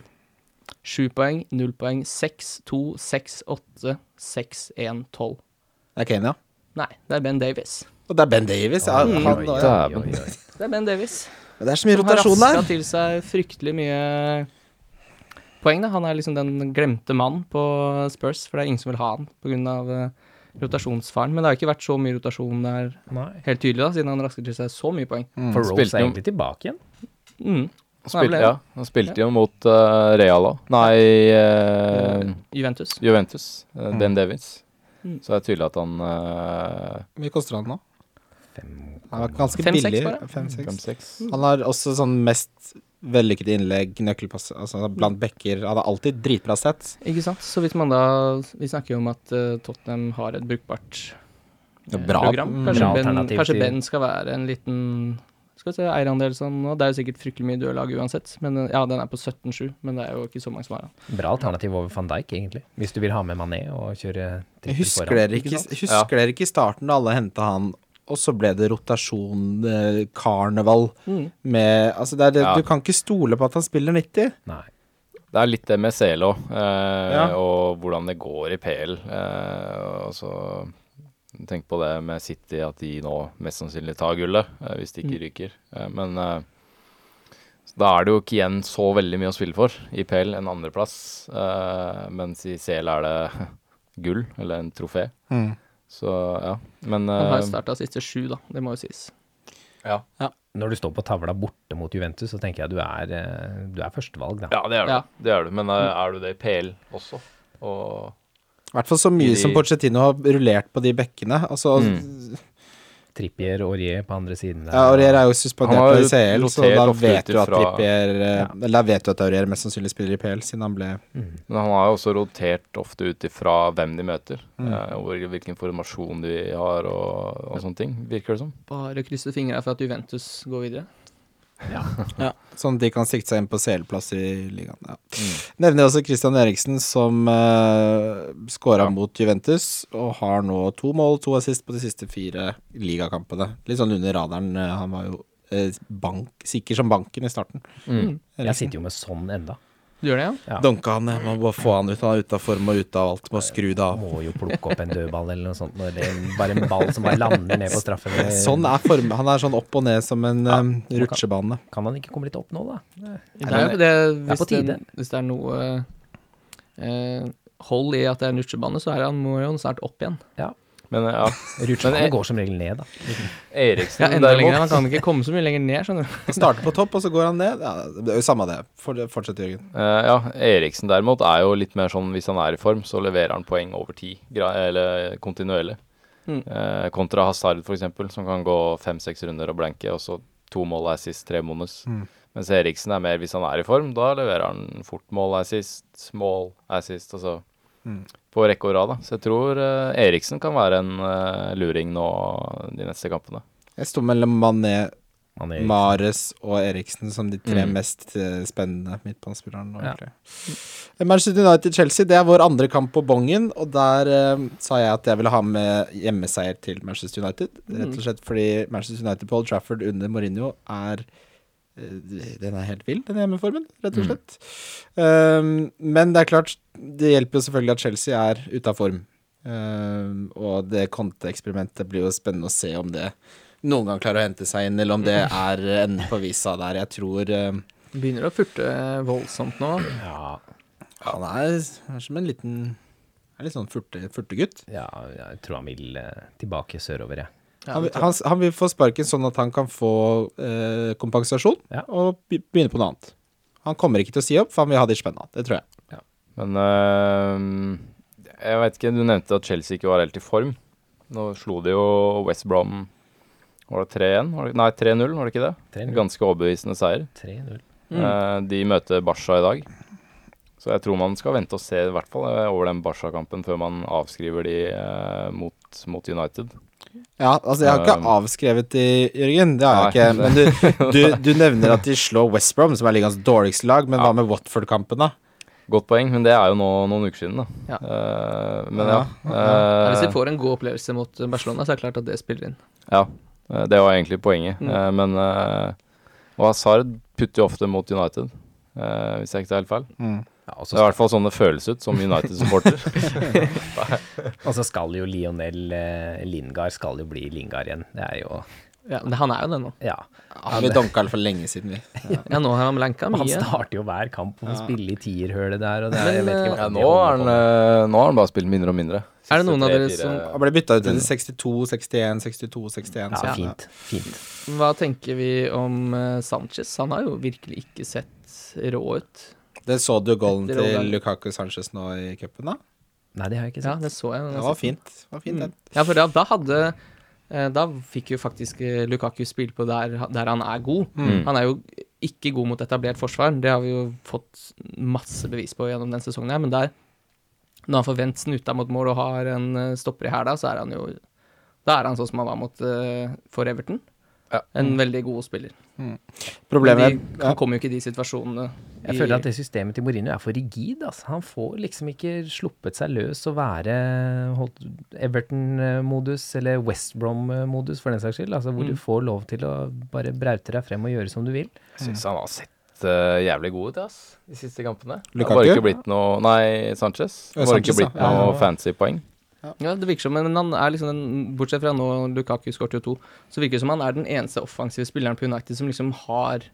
7 poeng, 0 poeng, 6, 2, 6, 8, 6, 1, 12.
det er Kane, ja.
Nei, det er Ben Davies.
Og det er Ben Davies. Ja,
Oi,
han,
Oi,
ja.
oi, oi, oi.
Det er Ben Davies.
Det er så mye rotasjon der.
Han har raska til seg fryktelig mye poeng, da. Han er liksom den glemte mann på Spurs, for det er ingen som vil ha han pga. Uh, rotasjonsfaren. Men det har ikke vært så mye rotasjon der,
Nei.
helt tydelig, da, siden han rasker til seg så mye poeng.
For
Rose
er egentlig tilbake igjen.
Mm.
Spilte, ja, han spilte jo mot uh, Real òg. Nei, uh,
Juventus.
Juventus. eh, Ben Davids.
Mm.
Så det er tydelig at han uh,
mye koster han nå?
Fem
Han var ganske
Fem,
billig. Fem-seks.
5-6.
Han har også sånn mest vellykkede innlegg, nøkkelpass altså blant backer. Han har alltid dritbra sett.
Ikke sant. Så hvis man da Vi snakker jo om at Tottenham har et brukbart
Ja, bra.
program.
Mm.
Kanskje,
Bra
ben, kanskje Ben skal være en liten skal vi se, eierandel sånn nå. Det er jo sikkert fryktelig mye dødlag uansett. Men eh, ja, den er på 17-7, men det er jo ikke så mange som har den.
Bra alternativ over van Dijk, egentlig. Hvis du vil ha med Mané og kjøre trippel
husker
foran.
dere ikke, husker dere ikke i starten da alle henta han, og så ble det rotasjon, eh, karneval
Mm.
med Altså, det er det,
Ja.
du kan ikke stole på at han spiller 90.
Nei.
Det er litt det med CL eh,
Ja.
og hvordan det går i PL. Eh, og så Tenk på det med City, at de nå mest sannsynlig tar gullet, eh, hvis de ikke ryker. Eh, men eh, da er det jo ikke igjen så veldig mye å spille for i PL, en andreplass. Eh, mens i CL er det gull, eller en trofé. Så ja, men
Han har starta siste sju, da. Det må jo sies.
ja.
Når du står på tavla borte mot Juventus, så tenker jeg du er, du er førstevalg, da.
ja, det er du.
Ja.
Det er du. Men er du det i PL også? Og
I hvert fall så mye
de-
som Pochettino har rullert på de bekkene. Altså,
Mm.
Trippier og Aurier på andre siden der.
Ja, Aurier er jo
Han
suspendert
jo
ICL, så da vet du at Trippier eh,
Ja.
Eller da vet du at Aurier mest sannsynlig spiller i PL, siden han ble
Men han har jo også rotert ofte ut ifra hvem de møter.
Mm.
eh, og hvilken formasjon de har og, og sånne ting, virker det som.
Bare krysse fingra for at Juventus går videre.
Sånn at de kan sikte seg inn på CL-plass i ligaen. Ja. Nevner også Christian Eriksen, som uh, scora
Ja.
mot Juventus, og har nå to mål, to assist på de siste fire ligakampene. Litt sånn under radaren. eh, han var jo uh, bank, sikker som banken i starten.
Mm.
Jeg sitter jo med sånn enda.
Du gjør det, ja?
Ja.
Donka han, Man må bare få han ut. Han er ute av form og ute av alt. Må skru det av.
Må jo plukke opp en dødball eller noe sånt. Eller er bare en ball som bare lander ned på straffen.
Sånn er form. Han er sånn opp og ned som en
Ja.
um, rutsjebane.
Kan han ikke komme litt opp nå, da?
Det er jo det, hvis,
på tide.
Det, hvis det er noe eh, hold i at det er en rutsjebane, så er han, må jo han snart opp igjen.
Men ja, Rutsjene
går som regel ned, da.
Eriksen
Ja, enda lenger. Han kan ikke komme så mye lenger ned, skjønner du.
Han starter på topp, og så går han ned. Ja, det er jo samme det. Fortsett, Jørgen.
Uh, Ja, Eriksen derimot er jo litt mer sånn hvis han er i form, så leverer han poeng over tid, eller kontinuerlig.
Mm.
Uh, kontra Hazard, eksempel, som kan gå fem-seks runder og blanke, og så to mål assist, tre bonus.
Mm.
Mens Eriksen er mer hvis han er i form, da leverer han fort mål er sist, mål sist, altså
Mm.
på rekke og rad. da. Så jeg tror eh, Eriksen kan være en eh, luring nå de neste kampene.
Jeg sto mellom Mané,
er
Mares og Eriksen som de tre
Mm.
mest eh, spennende midtbanespillerne.
Ja.
Manchester United-Chelsea, det er vår andre kamp på bongen, og der eh, sa jeg at jeg ville ha med hjemmeseier til Manchester United. Rett og slett fordi Manchester United på Old Trafford under Mourinho er Den er helt vill, den hjemmeformen, rett og slett. Um, men det er klart, det hjelper jo selvfølgelig at Chelsea er ute av form. Um, og det konteeksperimentet blir jo spennende å se om det noen gang klarer å hente seg inn, eller om det er enden på visa der. Jeg tror um,
Begynner å furte voldsomt nå.
Ja,
han er, er som en liten er litt sånn furte, furtegutt.
ja, jeg tror han vil eh, tilbake sørover, jeg.
Ja,
Han, han, han vil få sparken sånn at han kan få eh, kompensasjon
Ja.
og begynne på noe annet. Han kommer ikke til å si opp, for han vil ha det spennende. Det tror jeg.
Men øh, jeg vet ikke, du nevnte at Chelsea ikke var helt i form. Nå slo de jo West Brom Var det 3-1? Nei, 3-0, var det ikke det?
3-0.
Ganske overbevisende seier.
3-0.
Mm.
Eh, de møter Barca i dag. Så jeg tror man skal vente og se i hvert fall eh, over den Barca-kampen før man avskriver de eh, mot, mot United.
Ja, altså Jeg har ikke
Um,
avskrevet de, Jørgen. Det har jeg
nei,
ikke. Men du, du, du nevner at de slår West Brom, som er ligaens dårligste lag. Men hva med Watford-kampen, da?
Godt poeng, men det er jo nå noen uker siden, da.
Ja.
Uh, men ja.
Ja,
Ja, hvis
vi
de får en god opplevelse mot Barcelona, så er det klart at det spiller inn.
Ja, eh, det var egentlig poenget.
Mm.
Uh, men Og Hazard putter jo ofte mot United, eh, hvis jeg ikke tar helt feil.
Ja,
Det er i hvert fall sånn det føles ut som United-supporter.
og så skal jo Lionel eh, Lingard skal jo bli Lingard igjen. Det er jo
Ja, men han er jo det nå.
Ja.
Ja, vi donka det for lenge siden, vi.
Ja, nå har han blanka
Han starter jo hver kamp og får
Ja.
spille i tierhølet der, og det er,
Men,
jeg vet ikke
eh,
ja, nå, har han, eh, nå har han bare spilt mindre og mindre.
Er det noen av dere som-
Han ble bytta ut til 62, 61, 62, 61.
Ja,
så-
fint. Fint.
Hva tenker vi om eh, Sanchez? Han har jo virkelig ikke sett rå ut.
Det så du goalen til. Lukaku Sanchez nå i cupen, da?
Nei, det har jeg ikke sett.
Ja, det så jeg.
Det var fint. Det var fint,
Mm. Ja, for da, da hadde eh, Da fikk jo faktisk eh, Lukaku spilt på der, der han er god.
Mm.
Han er jo ikke god mot etablert forsvar, det har vi jo fått masse bevis på gjennom den sesongen her, men der når han får vendt snuta mot mål og har en eh, stopper i hæla, så er han jo Da er han sånn som han var mot uh, for Everton.
Ja.
En veldig god spiller.
Problemet
Men de, han kommer jo ikke i de situasjonene.
Jeg føler at det systemet til Mourinho er for rigid. Altså. Han får liksom ikke sluppet seg løs og være Everton-modus eller West Brom-modus for den saks skyld. Altså, hvor
Mm.
du får lov til å bare braute deg frem og gjøre som du vil.
Jeg syns han har sett uh, jævlig god ut, ass, de siste kampene. Det
Lukaku?
har bare ikke blitt noe Nei, Sanchez. Det har bare ikke blitt
ja.
noe
Ja.
fancy poeng.
Ja, det virker som, men han er liksom den, Bortsett fra nå, Lukaku skåret jo to, så virker det som han er den eneste offensive spilleren på United som liksom har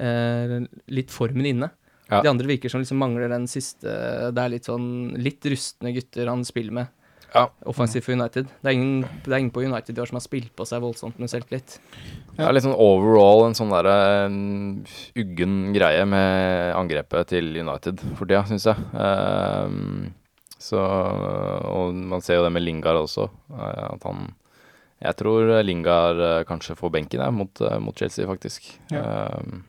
eh, litt formen inne.
Ja.
De andre virker som liksom mangler den siste Det er litt sånn litt rustne gutter han spiller med.
Ja.
Offensivt for United. Det er, ingen, det er ingen på United i år som har spilt på seg voldsomt med selvtillit.
Det er litt sånn overall en sånn derre en uggen greie med angrepet til United for tida, syns jeg. Ehm, så Og man ser jo det med Lingard også, eh, at han Jeg tror Lingard eh, kanskje får benken her mot, eh, mot Chelsea, faktisk. Um,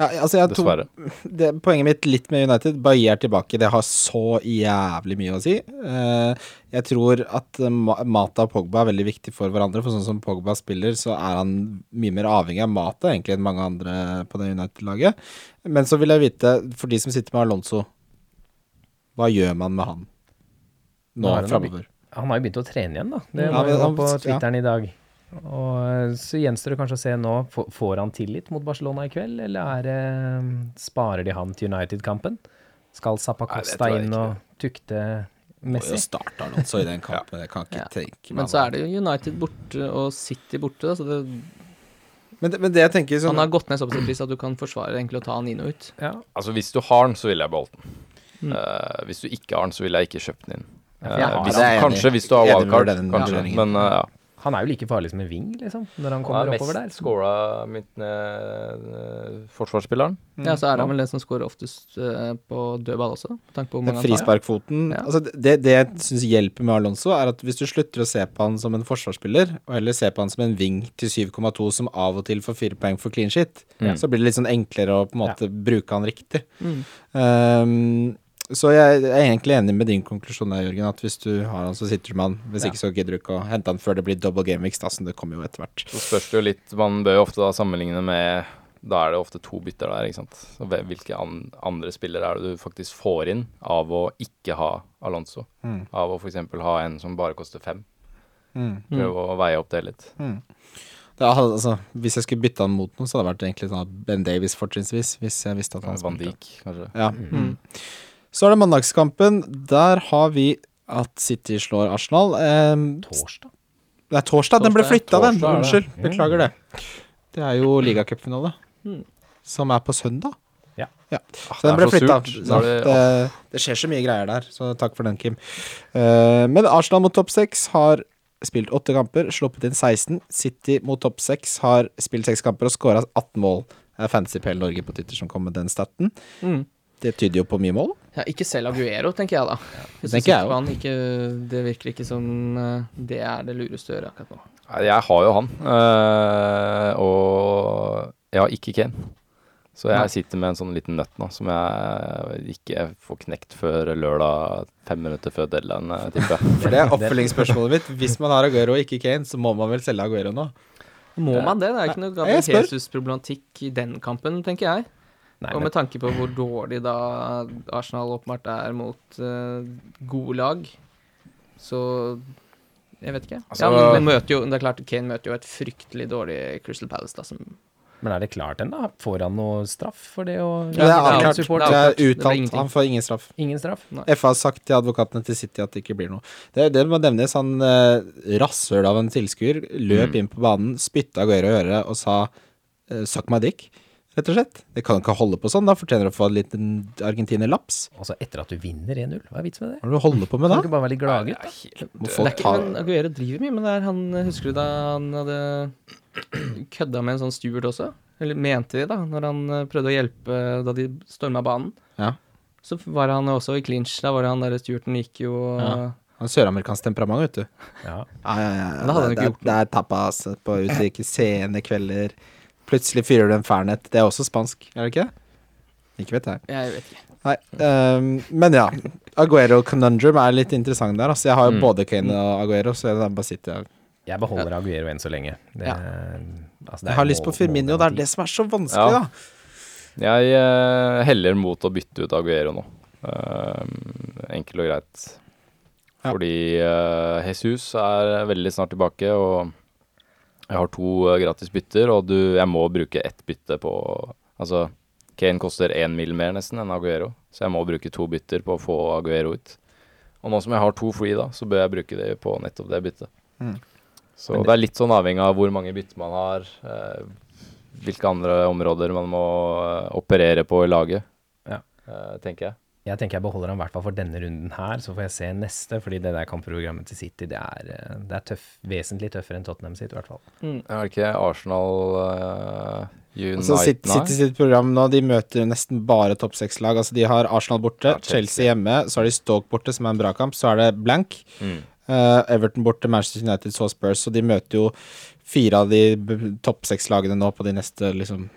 Ja, altså
dessverre.
det, poenget mitt litt med United, Bailly er tilbake. Det har så jævlig mye å si. Jeg tror at Mata og Pogba er veldig viktig for hverandre. For sånn som Pogba spiller, så er han mye mer avhengig av Mata egentlig enn mange andre på det United-laget. Men så vil jeg vite, for de som sitter med Alonso, hva gjør man med han
Nå er
framover?
Han har jo begynt å trene igjen, da. Det var jo
han-
på
ja.
Twitteren i dag. Og eh, Så gjenstår det kanskje å se nå. Får- han tillit mot Barcelona i kveld, eller er det, sparer de han til United-kampen? Skal Zappa
Nei, det
Costa
tror jeg
inn
ikke.
og tukte
Må jo
Messi?
starte Alonso i den kampen. Jeg kan ikke
Ja.
tenke meg
Men så er det jo United borte og City borte, da, så det,
men, det, men det jeg tenker sånn
han har gått ned såpass i pris at du kan forsvare egentlig å ta Nino ut.
Ja.
Altså, hvis du har den, så ville jeg beholdt den.
Mm.
Uh, hvis du ikke har den, så ville jeg ikke kjøpt den inn.
Ja,
Eh, hvis, kanskje hvis du har wildcard,
den
kanskje. Men eh, ja.
Han er jo like farlig som en ving, liksom, når han kommer
ja,
oppover der.
mest scora uh, forsvarsspilleren.
Ja, så er han vel den som scorer oftest uh, på dødball også, med tanke på hvor
Den frisparkfoten
Ja.
altså det, det jeg syns hjelper med Alonso, er at hvis du slutter å se på han som en forsvarsspiller, og heller ser på han som en ving til 7,2 som av og til får fire poeng for clean shit,
Mm.
så blir det litt sånn enklere å på en måte bruke han riktig.
Mm.
Um, så jeg er egentlig enig med din konklusjon der, Jørgen, at hvis du har han, så sitter du med han. Hvis
Ja.
ikke, så gidder du ikke å hente han før det blir double game weeks, da, som det kommer jo etter hvert.
Så spørs det jo litt Man bør jo ofte da sammenligne med Da er det ofte to bytter der, ikke sant. Så hvilke an, andre spillere er det du faktisk får inn av å ikke ha Alonso?
Mm.
Av å f.eks. ha en som bare koster fem.
Mm.
Prøve å veie opp det litt.
Mm. Ja, altså, hvis jeg skulle bytte han mot noe, så hadde det vært egentlig sånn Ben Davies fortrinnsvis, hvis jeg visste at han
Van. Dijk, kanskje.
Ja.
Mm.
Så er det mandagskampen. Der har vi at City slår Arsenal. Um,
Torsdag.
det er torsdag. Den ble flytta, den. Unnskyld. Beklager det. Det er jo ligacupfinale,
Mm.
som er på søndag.
Ja.
Så den ble flytta.
det-
det, det skjer så mye greier der, så takk for den, Kim. Eh, men Arsenal mot topp seks har spilt åtte kamper, sluppet inn 16. City mot topp seks har spilt seks kamper og skåra 18 mål. Det er FantasyPL Norge på Twitter som kom med den staten.
Mm.
Det tyder jo på mye mål.
Ja, ikke selv Aguero, tenker jeg da. Hvis
tenker jeg
han, ikke, det virker ikke som eh, det er det lureste å gjøre akkurat nå.
Jeg har jo han, eh, og jeg har ikke Kane. Så jeg sitter med en sånn liten nøtt nå som jeg ikke får knekt før lørdag, fem minutter før deadline, eh, tipper jeg.
For det er oppfølgingsspørsmålet mitt. Hvis man har Aguero og ikke Kane, så må man vel selge Aguero nå?
Må man det? Det er ikke noe
jeg.
Jesus-problematikk i den kampen, tenker jeg.
Nei,
Og med tanke på hvor dårlig da Arsenal åpenbart er mot uh, gode lag, så Jeg vet ikke.
Altså-
ja, men møter jo, det er klart Kane møter jo et fryktelig dårlig Crystal Palace, da, som
Men er det klart ennå? Får han noe straff for det å
Ja, det er
avklart.
Det
Det er. Det
uttalt. Han får ingen straff.
Ingen straff?
FA har sagt til advokatene til City at det ikke blir noe. Det, det må nevnes. Han eh, rasshøl av en tilskuer løp
Mm.
inn på banen, spytta Aguero i øret og sa eh, 'suck my dick', rett og slett. Det kan jo ikke holde på sånn. Da fortjener du å få en liten argentiner-laps.
Altså etter at du vinner 1-0? Hva er vitsen med det?
Hva er det du holder på med
Kan
da?
du ikke bare være litt gladgutt?
da? det er
Må
Det
folk
er ikke,
ta
men Aguero driver mye med det her. Han, husker du da han hadde kødda med en sånn steward også? Eller mente de, da, når han eh, prøvde å hjelpe da de storma banen.
Ja.
Så var han også i clinch. Da var det han der stewarden gikk jo og
Ja. Han har søramerikansk temperament, vet du.
Ja.
Ja, ja, ja.
Det, det,
det,
gjort
det er tapas på sene kvelder. Plutselig fyrer du en fernet. Det er også spansk, er det ikke det? Ikke vet jeg.
Jeg vet ikke.
Nei, um, men ja. Aguero conundrum er litt interessant der. Altså, jeg har jo
Mm.
både Kane og Aguero, så jeg bare sitter og
Jeg beholder Aguero enn så lenge. Det,
Ja.
altså, det
Jeg har lyst på Firmino, det er det som er så vanskelig,
Ja.
da.
Jeg uh, heller mot å bytte ut Aguero nå. Uh, enkelt og greit.
Ja.
Fordi uh, Jesus er veldig snart tilbake, og jeg har to eh, gratis bytter, og du, jeg må bruke ett bytte på Altså, Kane koster én mil mer nesten enn Aguero, så jeg må bruke to bytter på å få Aguero ut. Og nå som jeg har to free, da, så bør jeg bruke det på nettopp det byttet.
Mm.
Så
det,
det, er litt sånn avhengig av hvor mange bytter man har, eh, hvilke andre områder man må eh, operere på i laget,
Ja.
eh, tenker jeg.
Jeg tenker jeg beholder ham i hvert fall for denne runden her, så får jeg se neste. Fordi det der kampprogrammet til City, det er, eh, det er tøff, vesentlig tøffere enn Tottenham sitt, i hvert fall.
Mm.
Er det ikke Arsenal uh, United
Så City? City sitt program nå, de møter nesten bare topp seks-lag. Altså, de har Arsenal borte,
Ja, Chelsea.
Chelsea hjemme, så har de Stoke borte, som er en bra kamp. Så er det blank.
Mm.
Uh, Everton borte, Manchester United så Spurs, så de møter jo fire av de topp seks-lagene nå på de neste liksom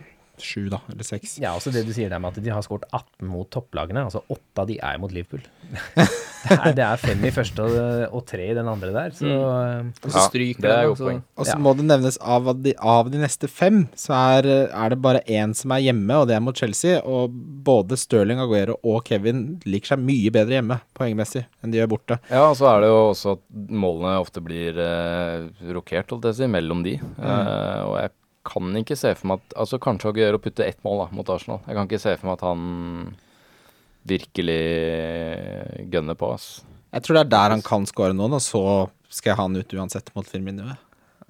sju, da, eller seks.
Ja, også det du sier der med at de har skåret 18 mot topplagene. Altså åtte av de er mot Liverpool. det, er, det er fem i første og, og tre i den andre der, så
Og så
Ja,
stryker
det er
han, altså.
Og så
Ja.
må det nevnes av de, av de neste fem, så er, er det bare én som er hjemme, og det er mot Chelsea. Og både Sterling, Aguero og Kevin liker seg mye bedre hjemme, poengmessig, enn de gjør borte.
Ja, og så er det jo også at målene ofte blir eh, rokert, holdt jeg på å si, mellom de. Eh, og jeg kan ikke se for meg at Altså kanskje Aguero putter ett mål da, mot Arsenal. Jeg kan ikke se for meg at han virkelig gønner på, ass.
Jeg tror det er der han kan skåre noen, og så skal jeg ha han ut uansett mot Firmino. jeg.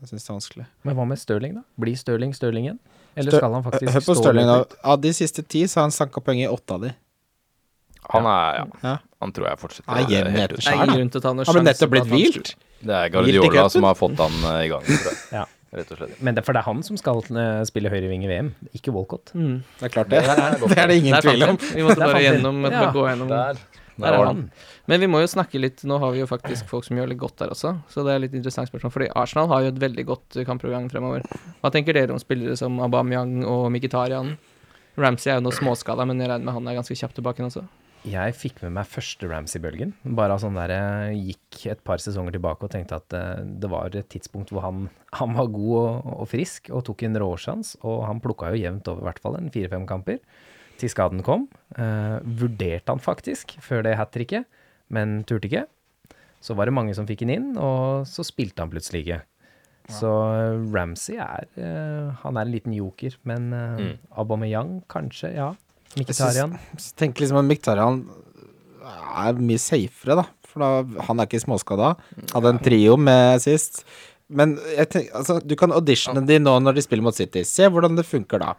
synes syns det er vanskelig.
Men hva med Stirling, da? Blir Stirling Stirling igjen? Eller
Stør-
skal han faktisk
Hør på
stå
Stirling, da. Av de siste ti så har han sanka poeng i åtte av de.
Han er ja.
Ja.
Han tror jeg fortsetter.
Han er jevn
helt ut.
Noen
Han ble nettopp blitt hvilt.
Det er Guardiola som har fått han eh, i gang, tror jeg.
Ja.
Rett og slett.
Men det, for det er han som skal eh, spille høyreving i VM, ikke Walcott.
Mm.
Det er klart det.
Det er godt
Det er det ingen tvil om.
vi. Måtte bare gjennom,
Ja.
gå gjennom
Der.
Der er han. Men vi må jo snakke litt Nå har vi jo faktisk folk som gjør litt godt der også, så det er litt interessant spørsmål. Fordi Arsenal har jo et veldig godt kampprogram fremover. Hva tenker dere om spillere som Aubameyang og Mkhitaryan? Ramsey er jo noe småskala, men jeg regner med han er ganske kjapt tilbake også.
Jeg fikk med meg første Ramsey-bølgen. Bare sånn der jeg gikk et par sesonger tilbake og tenkte at eh, det var et tidspunkt hvor han, han var god og, og frisk og tok en råsjans, og han plukka jo jevnt over i hvert fall en fire-fem kamper til skaden kom. Uh, vurderte han faktisk før det hat tricket, men turte ikke. Så var det mange som fikk han inn, og så spilte han plutselig ikke. Så eh, Ramsey er uh, Han er en liten joker, men uh,
Mm.
Aubameyang kanskje, ja.
Jeg
Mkhitaryan.
tenker liksom at Miktarian er mye safere, da. For da, han er ikke småskada. Hadde en trio med sist. Men jeg tenker, altså, du kan auditione de nå når de spiller mot City. Se hvordan det funker da.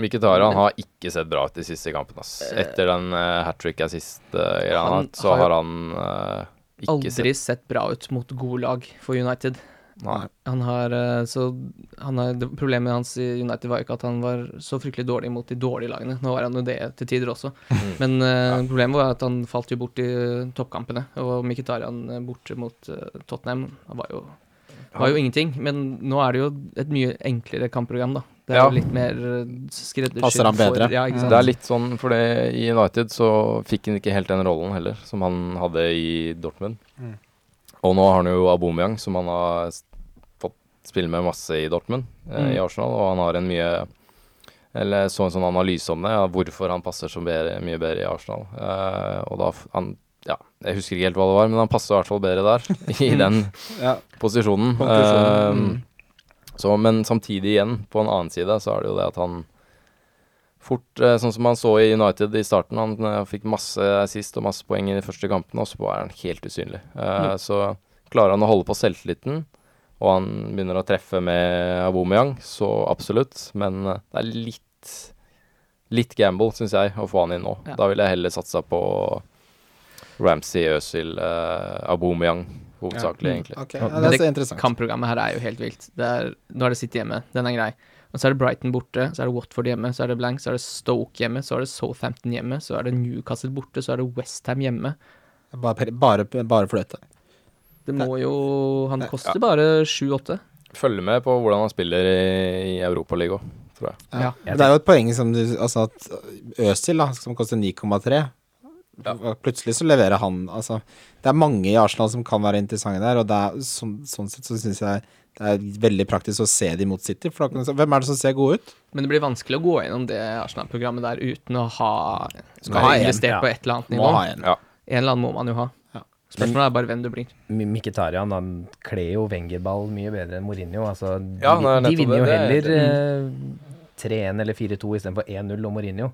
Mkhitaryan har ikke sett bra ut de siste kampene. ass. Etter den uh, hat trick assist-greia
uh,
han, så
har
han uh, ikke
Aldri
sett
sett bra ut mot gode lag for United.
Nei.
Han har eh, så han har, det, Problemet hans i United var ikke at han var så fryktelig dårlig mot de dårlige lagene. Nå var han jo det til tider også.
Mm.
Men eh, problemet var at han falt jo bort i eh, toppkampene. Og Mkhitaryan eh, borte mot uh, Tottenham han var jo, var jo ingenting. Men nå er det jo et mye enklere kampprogram, da. Det er
Ja.
litt mer skreddersydd
Passer han bedre?
For, ja, ikke sant?
Det er litt sånn, for det, i United så fikk han ikke helt den rollen heller, som han hadde i Dortmund.
Mm.
Og nå har han jo Aubameyang, som han har s- fått spille med masse i Dortmund, eh,
Mm.
i Arsenal, og han har en mye Eller så en sånn analyse om det, ja, hvorfor han passer så bedre, mye bedre i Arsenal. Uh, og da han Ja, jeg husker ikke helt hva det var, men han passer i hvert fall bedre der, i den
Ja.
posisjonen.
Uh,
mm. så, men samtidig igjen, på en annen side, så er det jo det at han fort Sånn som han så i United i starten, han fikk masse assist og masse poeng i de første kampene, og så er han helt usynlig. Mm. Så klarer han å holde på selvtilliten, og han begynner å treffe med Aubameyang, så absolutt. Men eh, det er litt Litt gamble, syns jeg, å få han inn nå.
Ja.
Da ville jeg heller satsa på Ramsey, Øzil, uh, Aubameyang, hovedsakelig,
ja.
egentlig.
Ok,
Ja,
det er så interessant.
Kampprogrammet her er jo helt vilt. Det er, nå er det City hjemme, den er grei. Og så er det Brighton borte, så er det Watford hjemme, så er det Blank, så er det Stoke hjemme, så er det Southampton hjemme, så er det Newcastle borte, så er det Westham hjemme.
Bare, bare, bare fløte.
Det må jo Han
Ja.
koster bare 7-8.
Følge med på hvordan han spiller i, i Europaligaen, tror jeg.
Ja.
Ja.
Det er jo et poeng som du Altså at Øzil, da, som koster 9,3 Plutselig så leverer han Altså, det er mange i Arsenal som kan være interessante der, og det er, sånn, sånn sett så syns jeg det er veldig praktisk å se de mot City. For da hvem er det som ser gode ut?
Men det blir vanskelig å gå gjennom det Arsenal-programmet der uten å ha,
Skal ha en,
investert
ja.
på et eller annet nivå.
ha en.
Ja.
En eller annen må man jo ha.
Ja.
Spørsmålet er bare hvem du blir.
M- Mkhitaryan han kler jo Wenger-ball mye bedre enn Mourinho. Altså, de,
Ja, det er
de vinner jo
det.
Heller
er-
eh, 3-1 eller 4-2 istedenfor 1-0 og Mourinho.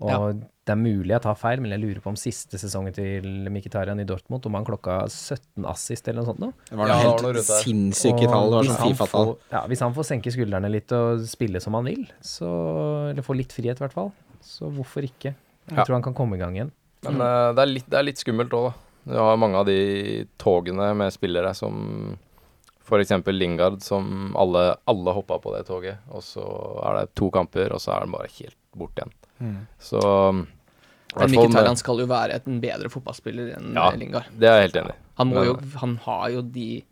Og
Ja.
det er mulig jeg tar feil, men jeg lurer på om siste sesongen til Mkhitaryan i Dortmund, om han klokka 17 assist eller noe sånt noe.
Det var
Ja,
noe
var
helt
noe rundt
sinnssyke tall. Det var sånn Fifa-tall.
Ja, hvis han får senke skuldrene litt og spille som han vil, så Eller få litt frihet, i hvert fall. Så hvorfor ikke? Jeg
Ja.
tror han kan komme i gang igjen.
Men mm. det, er litt, det er litt skummelt òg, da. Du har mange av de togene med spillere som f.eks. Lingard, som alle, alle hoppa på det toget. Og så er det to kamper, og så er den bare helt borte igjen.
Mm.
Så
Men
fall
Mkhitaryan skal jo være en bedre fotballspiller enn
Ja.
eh, Lingard.
Det er jeg helt enig i.
Han jo Han har jo de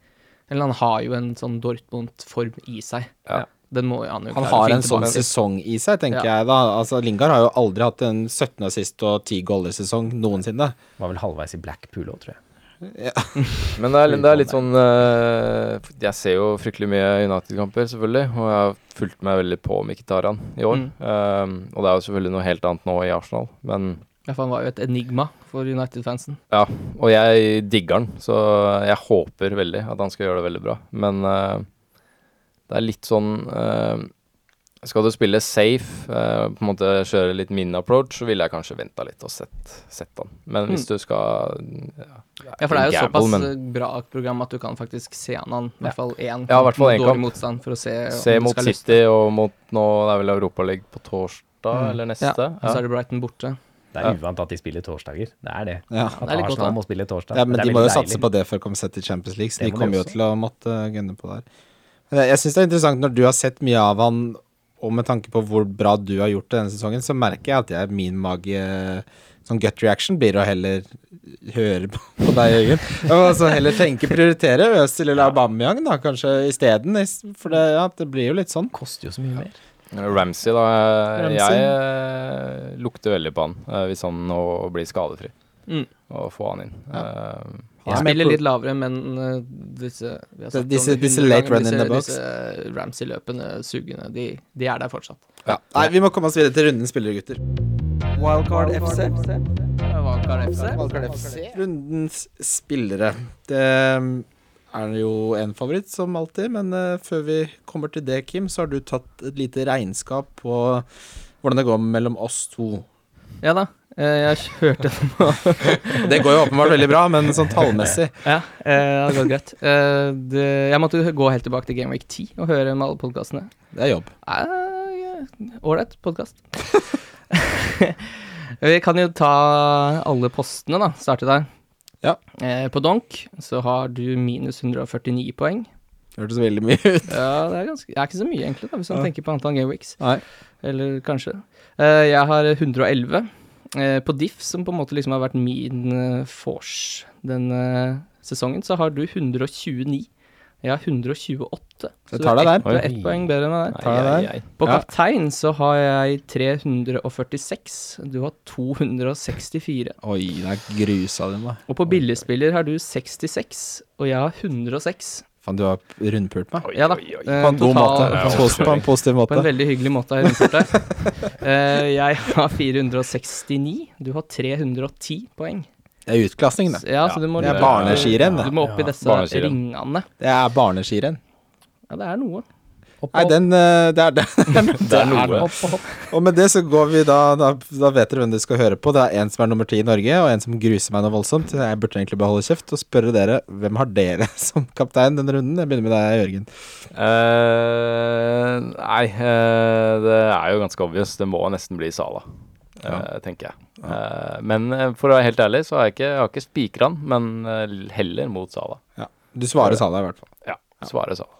Eller han har jo en sånn Dortmund-form i seg.
Ja.
Den må jo han jo
Han har en sånn sesong i seg, tenker
Ja.
jeg da. Altså, Lingard har jo aldri hatt en 17 assist og 10 goller-sesong noensinne.
Var vel halvveis i Blackpool òg, tror jeg.
Men det er, det er litt sånn eh, Jeg ser jo fryktelig mye United-kamper, selvfølgelig. Og jeg har fulgt meg veldig på Mkhitaryan i år.
Mm.
Um, og det er jo selvfølgelig noe helt annet nå i Arsenal, men
Ja, for han var jo et enigma for United-fansen.
Ja, og jeg digger han, så jeg håper veldig at han skal gjøre det veldig bra. Men eh, det er litt sånn eh, Skal du spille safe, eh, på en måte kjøre litt min approach, så ville jeg kanskje venta litt og sett, sett han. Men hvis du skal Ja,
Ja, for det er jo
gamble,
såpass
men
bra program at du kan faktisk se han an. I hvert fall én
Ja, hvert fall en
dårlig
kamp.
motstand for å se
Se
om du
mot
Se mot
City og mot nå Det er vel Europaligaen på torsdag
Mm.
eller neste?
Ja, og så er det Brighton borte.
Det er uvant at de spiller torsdager. Det er det.
Ja.
At
det er
Arsenal
godt,
må spille torsdag.
Ja, men de må jo satse på det for å komme seg til Champions League, så de kommer jo til å måtte gunne på der. Jeg- syns det er interessant når du har sett mye av han, og med tanke på hvor bra du har gjort det denne sesongen, så merker jeg at jeg, min mage Sånn gut reaction blir å heller høre på, på deg, Jørgen. Og så heller tenke, prioritere Øzil eller Aubameyang, da, kanskje isteden. is- For det, ja, det blir jo litt sånn.
Koster jo så mye mer.
Ramsey, da.
Ramsey.
Jeg eh, lukter veldig på han eh, hvis han nå blir skadefri.
Mm.
Og få han inn.
Ja.
Eh,
Jeg
er
spiller litt lavere, men uh, disse
Disse- disse late
ganger,
run in the box.
Disse Ramsey-løpene, sugende, de, de er der fortsatt.
Ja. Nei, vi må komme oss videre til rundens spillere, gutter.
Wildcard FC.
Wildcard FC.
Rundens spillere. Det um, er jo en favoritt, som alltid, men eh, før vi kommer til det, Kim, så har du tatt et lite regnskap på hvordan det går mellom oss to.
Ja da. Eh, jeg hørte den nå.
Det går jo åpenbart veldig bra, men sånn tallmessig
ja, eh, det har gått greit. Eh, det, jeg måtte gå helt tilbake til Game Week 10 og høre med alle podkastene.
Det er jobb.
Ålreit podkast. Vi kan jo ta alle postene, da. Starte der.
Ja.
På Donk så har du minus 149 poeng.
Hørtes veldig mye ut.
Ja, det er, ganske, det er ikke så mye, egentlig, da, hvis man
Ja.
tenker på antall Game Weeks.
Nei.
Eller kanskje. Jeg har 111. Eh, på Diff, som på en måte liksom har vært min uh, force denne sesongen, så har du 129. Jeg har 128.
Så
du
tar deg der.
Du er ett poeng bedre enn meg der.
Ai, ai, ai.
På
Ja.
kaptein så har jeg 346. Du har 264.
Oi, det er grusa dem, da.
Og på billigspiller har du 66, og jeg har 106.
Faen, du har rundpult meg.
Ja da.
oi, oi.
eh,
På en god måte. På en positiv
På en veldig hyggelig måte har jeg rundpult deg. Eh, jeg har 469. Du har 310 poeng.
Det er utklassing, det.
Ja, så du må,
Det er barneskirenn.
Du må opp i disse ringene.
Det er barneskirenn.
Ja, det er noe.
Opp,
Nei, den eh, Det er det.
Det er noe.
Hopp, hopp.
Og med det så går vi da Da, da vet dere hvem dere skal høre på. Det er en som er nummer ti i Norge, og en som gruser meg noe voldsomt. Jeg burde egentlig beholde kjeft og spørre dere hvem har dere som kaptein denne runden. Jeg begynner med deg, Jørgen.
Uh, nei, uh, det er jo ganske obvious. Det må nesten bli Sala, eh, tenker jeg. Eh, men for å være helt ærlig, så har jeg ikke, jeg har ikke spikra han, men heller mot Sala.
Du svarer Sala i hvert fall.
Ja, svarer Sala.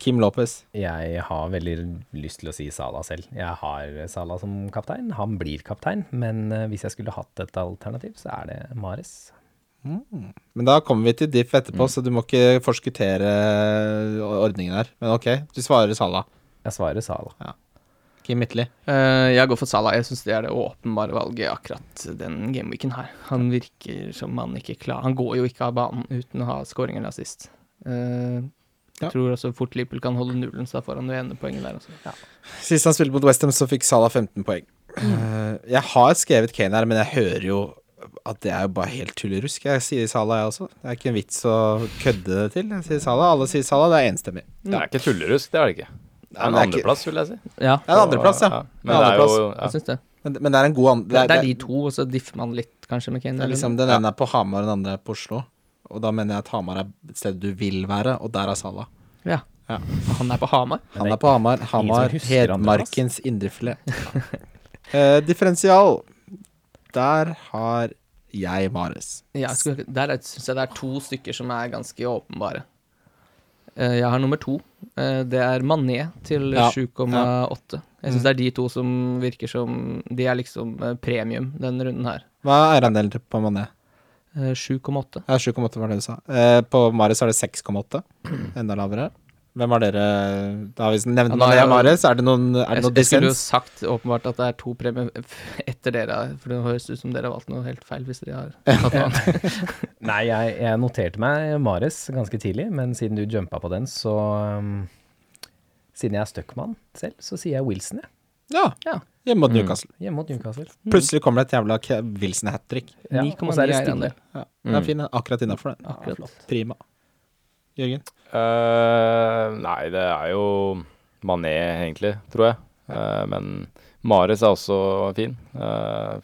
Kim Lopez.
Jeg har veldig lyst til å si Sala selv. Jeg har Sala som kaptein. Han blir kaptein, men eh, hvis jeg skulle hatt et alternativ, så er det Mares.
Men da kommer vi til diff etterpå, så du må ikke forskuttere ordningen her. Men ok, du svarer Sala.
Jeg svarer Salah.
Kim Midtly.
Uh, jeg går for Salah. Jeg syns det er det åpenbare valget akkurat den gameweeken her. Han virker som han ikke klarer Han går jo ikke av banen uten å ha scoring eller assist. Eh,
Ja.
jeg tror også fort Liverpool kan holde nullen, så da får han det ene poenget der også. Ja.
Sist han spilte mot Westham, så fikk Salah 15 poeng. Mm. jeg har skrevet Kane her, men jeg hører jo at det er jo bare helt tullerusk. Jeg sier Salah, jeg også. Det er ikke en vits å kødde det til. Jeg sier Salah, alle sier Salah, det er enstemmig.
Det er ikke tullerusk, det er det ikke. Det er en andreplass, vil jeg si.
ja,
Det er en andreplass, ja.
Men
Det er
jo
jeg syns det.
Men, men det er en god andre...
Det, er- det er de to, og så differ man litt kanskje med Kane.
Det er liksom, den ene er på Hamar, den andre er på Oslo. Og da mener jeg at Hamar er et sted du vil være, og der er Salah.
ja.
Ja.
Han er på Hamar.
Han er på Hamar. Hamar, Hedmarkens indrefilet. uh, differensial. Der har jeg Mares.
Ja, der syns jeg det er to stykker som er ganske åpenbare. Eh, jeg har nummer to. Eh, det er Mané til
Ja,
7,8. Jeg syns det er de to som virker som De er liksom premium denne runden her.
Hva er eierandelen på Mané?
Eh, 7,8.
Ja, 7,8 var det du sa. Eh, på Mares er det 6,8. Enda lavere. Hvem har dere Da har vi nevnt
Ja, nå jeg-
Marius. Mares. Er det noen, er det
Jeg,
noe
jeg skulle jo sagt åpenbart at det er to premier etter dere, for det høres ut som dere har valgt noe helt feil hvis dere har tatt noe annet.
Nei, jeg, jeg noterte meg Mares ganske tidlig, men siden du jumpa på den, så um, Siden jeg er Stuckman selv, så sier jeg Wilson, jeg.
Ja.
Ja.
Hjemme mot
Mm.
Newcastle.
Hjemme mot Newcastle.
Plutselig kommer det et jævla Ke- Wilson hat trick.
Ja, og så er det
stille.
Ja, det er
Mm.
fin, den. akkurat innafor den.
Akkurat.
Prima. Jørgen?
Eh, nei, det er jo Mané, egentlig, tror jeg. Eh, men Mares er også fin. Uh,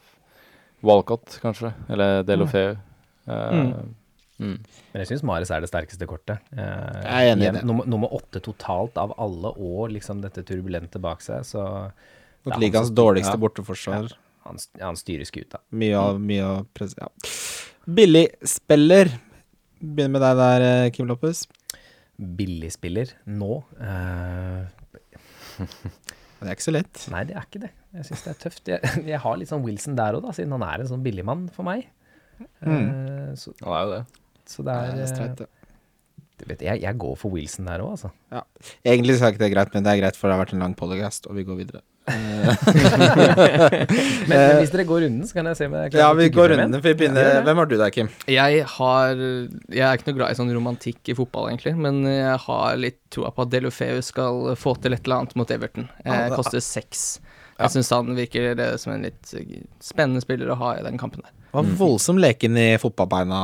Walcott, kanskje. Eller Delofeu. Uh, mm.
Men jeg syns Mares er det sterkeste kortet. Eh,
Jeg er enig i
igjen,
det.
Nummer, nummer åtte totalt av alle og liksom dette turbulente bak seg, så
Mot
Ja,
ligaens dårligste
ja.
borteforsvar.
han, han styrer skuta.
Mye av mye av press... Ja. Billig spiller. Begynner med deg der, eh, Kim Loppes.
Billigspiller nå Uh...
Det er ikke så lett.
Nei, det er ikke det. Jeg syns det er tøft. Jeg, jeg har litt sånn Wilson der òg, da, siden han er en sånn billigmann for meg. Eh, så,
Han er jo det.
så det er
Det er streit, ja.
du vet, jeg, jeg går for Wilson der òg, altså.
Egentlig så er ikke det greit, men det er greit, for det har vært en lang podcast, og vi går videre.
Men, men hvis dere går runden, så kan jeg se om jeg
Ja, vi går runden, for vi begynner
Ja.
Hvem har du der, Kim?
Jeg har Jeg er ikke noe glad i sånn romantikk i fotball, egentlig, men jeg har litt troa på at Delofeu skal få til et eller annet mot Everton. Eh,
det-
koster seks.
Ja.
Jeg syns han virker det, som en litt eh, spennende spiller å ha i den kampen der.
Det var voldsom leken i fotballbeina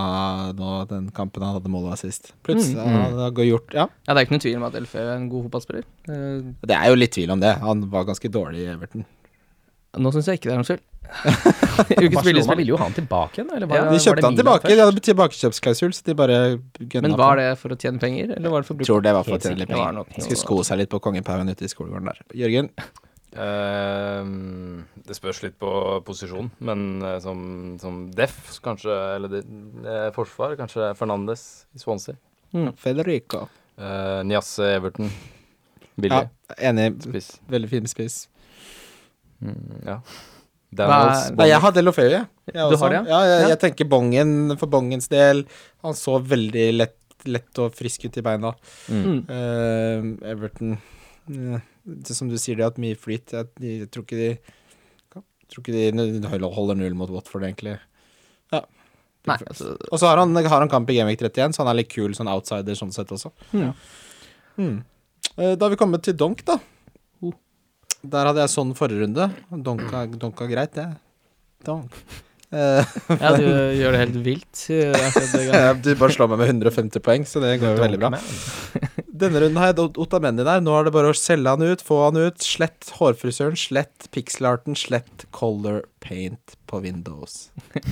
nå, den kampen han hadde målet sist. Plutselig
Mm,
han hadde gjort Ja,
Ja, Det er ikke noen tvil om at Elfø er en god fotballspiller. Eh,
det er jo litt tvil om det. Han var ganske dårlig i Everton.
nå syns jeg ikke det er noen skyld. Ukens
Barcelona ville jo ha han tilbake igjen, eller
Ja,
var,
De
var det
kjøpte han tilbake.
først?
De hadde tilbakekjøpsklausul, så de bare gønna
Men var det for å tjene penger, eller var det for
Jeg
bruk?
tror det var for å tjene litt penger. skulle sko seg litt på kongepauen ute i skolegården der. Jørgen?
Eh, det spørs litt på posisjon, men uh, som, som def, kanskje, eller det, eh, forsvar, kanskje Fernandes i Swansea.
Federico.
Uh, Niasse Everton. Billig.
Ja, enig.
Spiss.
Veldig fin spiss.
Mm, ja. Daniels.
er-
Nei, jeg har Lofeu, jeg. jeg
Du har det,
ja? jeg,
Ja.
jeg tenker bongen for bongens del. Han så veldig lett, lett og frisk ut i beina.
Mm.
Mm.
Eh, Everton eh, det Som du sier, det at mye flyt. Jeg, jeg tror ikke de jeg tror ikke de holder null mot Watford, egentlig.
Nei, altså,
Og så har han, har han kamp i Gameweek 31, så han er litt kul sånn outsider sånn sett også.
Ja.
Mm. Eh, Da har vi kommet til Donk, da.
Oh.
Der hadde jeg sånn forrige runde. Donka, donka greit, det. Donk. Eh,
ja, du gjør det helt vilt. eh, det
du bare slår meg med 150 poeng, så det går jo veldig bra. Denne runden Ot- Otamendi der. Nå er det bare å selge han ut, få han ut. Slett hårfrisøren, slett pixelarten, slett color paint på Windows.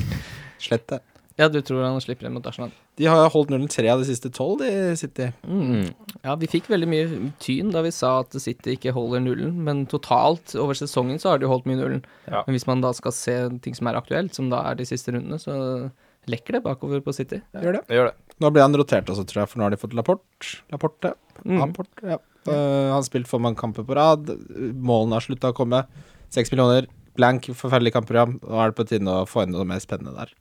Slett det.
Ja, du tror han slipper inn mot Arsenal?
De har holdt nullen tre av de siste tolv, de City.
Mm. Ja, vi fikk veldig mye tyn da vi sa at City ikke holder nullen, men totalt over sesongen så har de holdt mye nullen.
Ja.
Men hvis man da skal se ting som er aktuelt, som da er de siste rundene, så lekker det bakover på City.
Gjør det.
Det gjør det.
Nå ble han rotert også, tror jeg, for nå har de fått Laporte. Laporte.
Mm.
Laporte ja. uh, han har spilt for mange kamper på rad. Målene har slutta å komme. Seks millioner. Blank, forferdelig kampprogram. Nå er det på tide å få inn noe mer spennende der.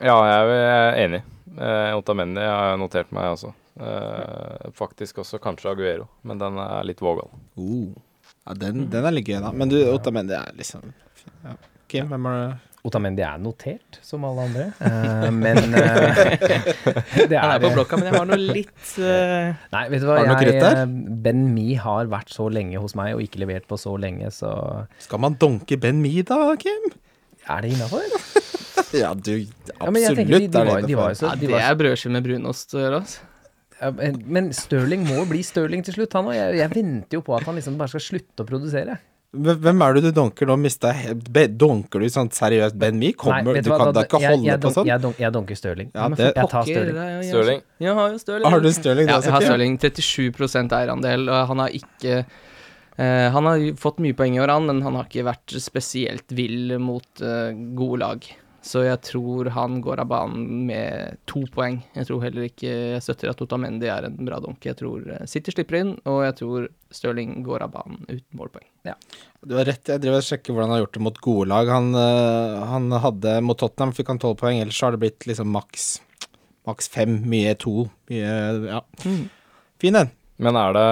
Ja, jeg er enig. Uh, Otamendi har jeg notert meg også. Uh, faktisk også kanskje Aguero, men den er litt vågal.
Uh. Ja, den, den er litt gøy, da. Men du, Otamendi er liksom ja. Kim, hvem er det?
Otamendi er notert, som alle andre, Uh, men uh, det
Han er på
er
blokka, men jeg har noe litt uh,
Nei, vet du hva,
Har du noe
jeg,
krutt der?
Ben Mi har vært så lenge hos meg og ikke levert på så lenge, så
Skal man donke Ben Mi, da, Kim?
er det innafor?
Ja, du Absolutt
Ja, de, de,
er
var,
det
de var jo så
ja, Det er brødskive med brunost å gjøre, altså.
ja, men- Men Stirling må bli Stirling til slutt, han òg. Jeg, jeg venter jo på at han liksom bare skal slutte å produsere.
Hvem er det du donker nå? Mista jeg Donker du sånn seriøst Ben Mee? Kommer,
Nei,
du
hva,
kan da ikke
jeg,
holde
jeg,
på sånn?
Jeg, donk, jeg donker Stirling.
Ja, det-
Jeg tar Stirling.
Stirling.
Jeg har jo Stirling.
Har du Stirling
Ja, jeg har? Stirling. 37 eierandel, og han har ikke uh, Han har fått mye poeng i år, han, men han har ikke vært spesielt vill mot uh, gode lag. Så jeg tror han går av banen med to poeng. Jeg tror heller ikke jeg støtter at Otamendi er en bra donk. Jeg tror eh, City slipper inn, og jeg tror Stirling går av banen uten målpoeng.
Du har rett, jeg driver og sjekker hvordan han har gjort det mot gode lag. Han, øh, han hadde mot Tottenham fikk han tolv poeng, ellers så har det blitt liksom maks maks fem, mye to. Mye Ja. Fin en.
Men er det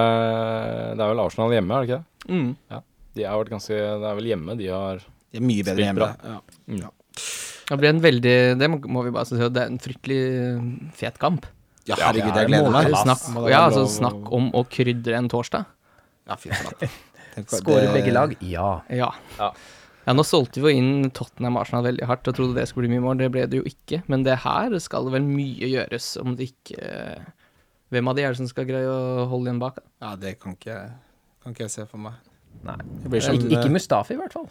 Det er vel Arsenal hjemme, er det ikke det?
Mm.
De har vært ganske Det er vel hjemme de har
De er mye bedre
Spilt
hjemme.
bra.
Ja.
Det blir en veldig Det må, vi bare si, det er en fryktelig eh, fet kamp.
ja, herregud,
er
jeg gleder meg.
Snakk, ja, altså, snakk om å krydre en torsdag.
Ja, fy flate.
Skårer begge lag? Ja.
Ja.
Ja.
Ja, nå solgte vi jo inn Tottenham Arsenal veldig hardt og trodde det skulle bli mye mål. Det ble det jo ikke. Men det her skal det vel mye gjøres om det ikke Hvem av de er det som skal greie å holde igjen bak?
Ja, det kan ikke, kan ikke jeg se for meg.
Nei.
Blir som,
Ikke, ikke Mustafi, i hvert fall.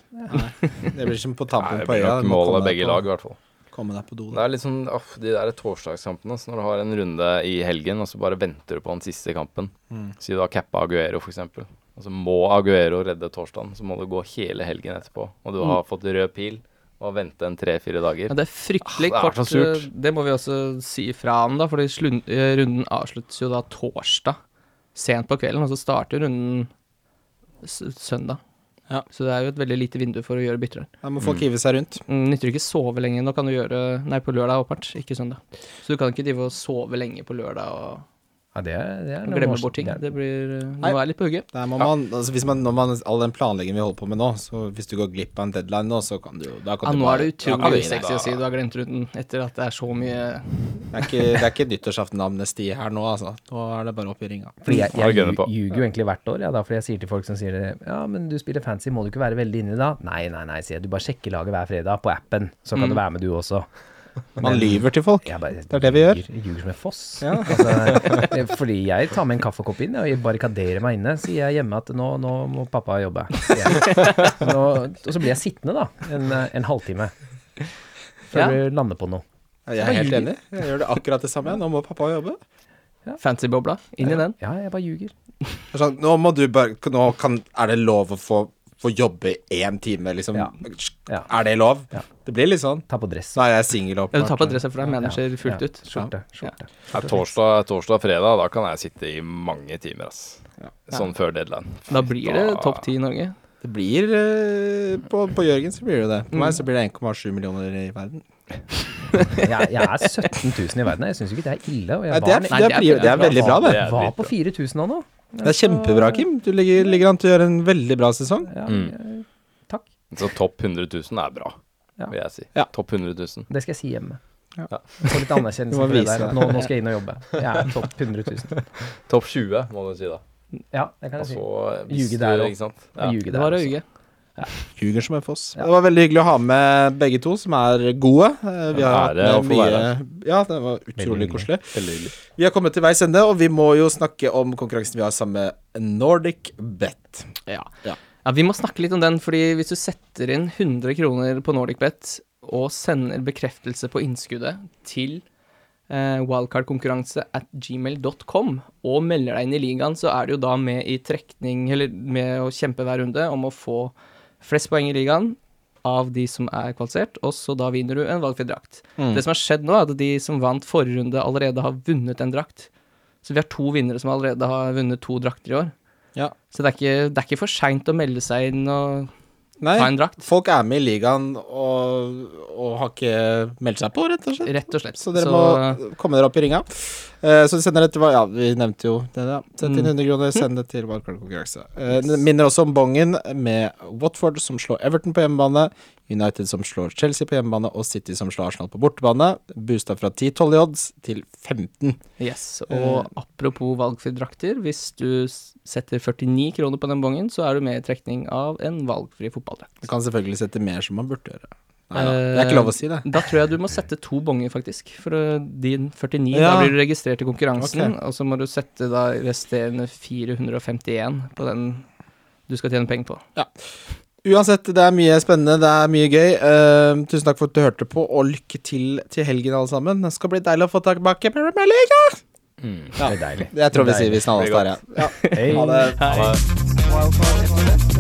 det blir som på tampen på øya. Målet
mål av begge lag, i hvert fall.
Komme deg på do.
Det er litt sånn åh, de der torsdagskampene, så når du har en runde i helgen, og så bare venter du på den siste kampen.
Mm.
Si du har cappa Aguero, for eksempel. Og så må Aguero redde torsdagen, så må du gå hele helgen etterpå. Og du har fått rød pil og vente en tre-fire dager.
Men det er fryktelig
Ah, det er
kort.
så surt.
eh, Det må vi også si fra om, da. For eh, runden avsluttes jo da torsdag sent på kvelden, og så starter runden søndag.
Ja.
Så det er jo et veldig lite vindu for å gjøre bytter her.
Da må folk hive seg rundt.
Mm, Nytter ikke sove lenge. Nå kan du gjøre Nei, på lørdag åpenbart, ikke søndag. Så du kan ikke drive og sove lenge på lørdag og
Ja, det er, det er
glemme bort ting.
det
Det blir
Nei.
må være litt på hugget.
Der må man, altså hvis man, når man, all den planleggingen vi holder på med nå, så hvis du går glipp av en deadline nå, så kan du jo da kan
Ja,
du
nå
bare-
er det utrolig
vinne.
sexy å si du har glemt ruten etter at det er så mye
Det er ikke, det er ikke nyttårsaften-amnesti her nå, altså. Nå er det bare opp i ringa.
Fordi jeg, jeg lju- ljuger jo egentlig hvert år, ja, da, fordi jeg sier til folk som sier det Ja, men du spiller fancy, må du ikke være veldig inni da? Nei, nei, nei, sier jeg. Du bare sjekker laget hver fredag på appen, så kan du være med du også.
Man lyver til folk.
Bare,
Det er det vi gjør.
ljuger- som en foss. Altså, eh, fordi jeg tar med en kaffekopp inn og jeg barrikaderer meg inne. Sier jeg hjemme at nå, nå må pappa jobbe. Nå, og så blir jeg sittende da, en, en halvtime. Før
Ja.
du lander på noe.
Jeg er helt enig. Jeg gjør det akkurat det samme. Nå må pappa jobbe.
fancy-bobla. Inn i den.
Ja, jeg bare ljuger.
Er Sånn, nå må du bare Nå kan, er det lov å få, få jobbe én time, liksom.
Ja. Ja.
Er det lov?
Ja.
Det blir litt sånn.
Ta på dress.
Så er singel opp.
Ja, du tar på adresse for deg, manager fullt
Ja,
ut.
Skjorte. skjorte.
Ja, torsdag, torsdag, fredag, da kan jeg sitte i mange timer, ass. Sånn før deadline.
Da blir det topp ti i Norge.
Det blir eh, på, på Jørgen så blir det det. På meg så blir det 1,7 millioner i verden.
Jeg, jeg er 17 000 i verden. Jeg syns ikke det er ille.
Nei, det, er, det, er,
det er-
det er veldig bra, det.
Det
var på 4000 nå nå.
Det er kjempebra, Kim. Du ligger, ligger an til å gjøre en veldig bra sesong.
Ja,
Mm.
jeg- Takk.
Så topp 100 000 er bra,
Ja.
vil jeg si.
Ja.
Topp 100 000.
Det skal jeg si hjemme.
Ja.
Få litt anerkjennelse
Du må
for det
vise
der. At nå, nå skal jeg inn og jobbe. Jeg er topp 100 000.
Topp 20, må du si da.
Ja, det kan
Og
jeg si.
så hvis
Ljuge
du-
der også.
Ikke sant?
Jeg
Ja.
Det var å
også.
øye.
Ljuger som en foss.
Ja.
Det var veldig hyggelig å ha med begge to, som er gode. Eh, Vi har
Ære
hatt med mye Ja, det var utrolig koselig. Vi har kommet til veis ende, og vi må jo snakke om konkurransen vi har sammen med Nordic Bet.
Ja.
Ja.
ja, vi må snakke litt om den, fordi hvis du setter inn 100 kroner på NordicBet og sender bekreftelse på innskuddet til eh, wildcardkonkurranse at gmail.com og melder deg inn i ligaen, så er du jo da med i trekning, eller med å kjempe hver runde om å få flest poeng i ligaen av de som er kvalifisert, og så da vinner du en valgfri drakt. Det som har skjedd nå, er at de som vant forrige runde, allerede har vunnet en drakt. Så vi har to vinnere som allerede har vunnet to drakter i år.
Ja.
Så det er ikke, det er ikke for seint å melde seg inn og
Nei,
ta en drakt.
folk er med i ligaen og, og har ikke meldt seg på, rett og slett.
Rett og slett.
Så dere må komme dere opp i ringa. Eh, så sender det til Ja, vi nevnte jo det. Send inn
Mm.
100 kroner, send det til wildcard-konkurranse. Eh, minner også om bongen med Watford som slår Everton på hjemmebane, United som slår Chelsea på hjemmebane, og City som slår Arsenal på bortebane. Boosta fra 10-12 i odds til 15.
Yes. Og apropos valgfrie drakter, hvis du setter 49 kroner på den bongen, så er du med i trekning av en valgfri fotballdrakt.
Du kan selvfølgelig sette mer som man burde gjøre. Nei da, det er ikke lov å si det.
Da tror jeg du må sette to bonger, faktisk. For uh, din 49,
Ja.
da blir du registrert i konkurransen,
Okay.
og så må du sette da resterende 451 på den du skal tjene penger på. Ja.
Uansett, det er mye spennende, det er mye gøy. Uh, tusen takk for at du hørte på, og lykke til til helgen, alle sammen. Det skal bli deilig å få tilbake Premier League.
Mm.
Det er deilig.
Jeg tror vi sier vi
Blir
der, ja. ja.
Hei.
Ha det.
Ha det.
Wildcard FC.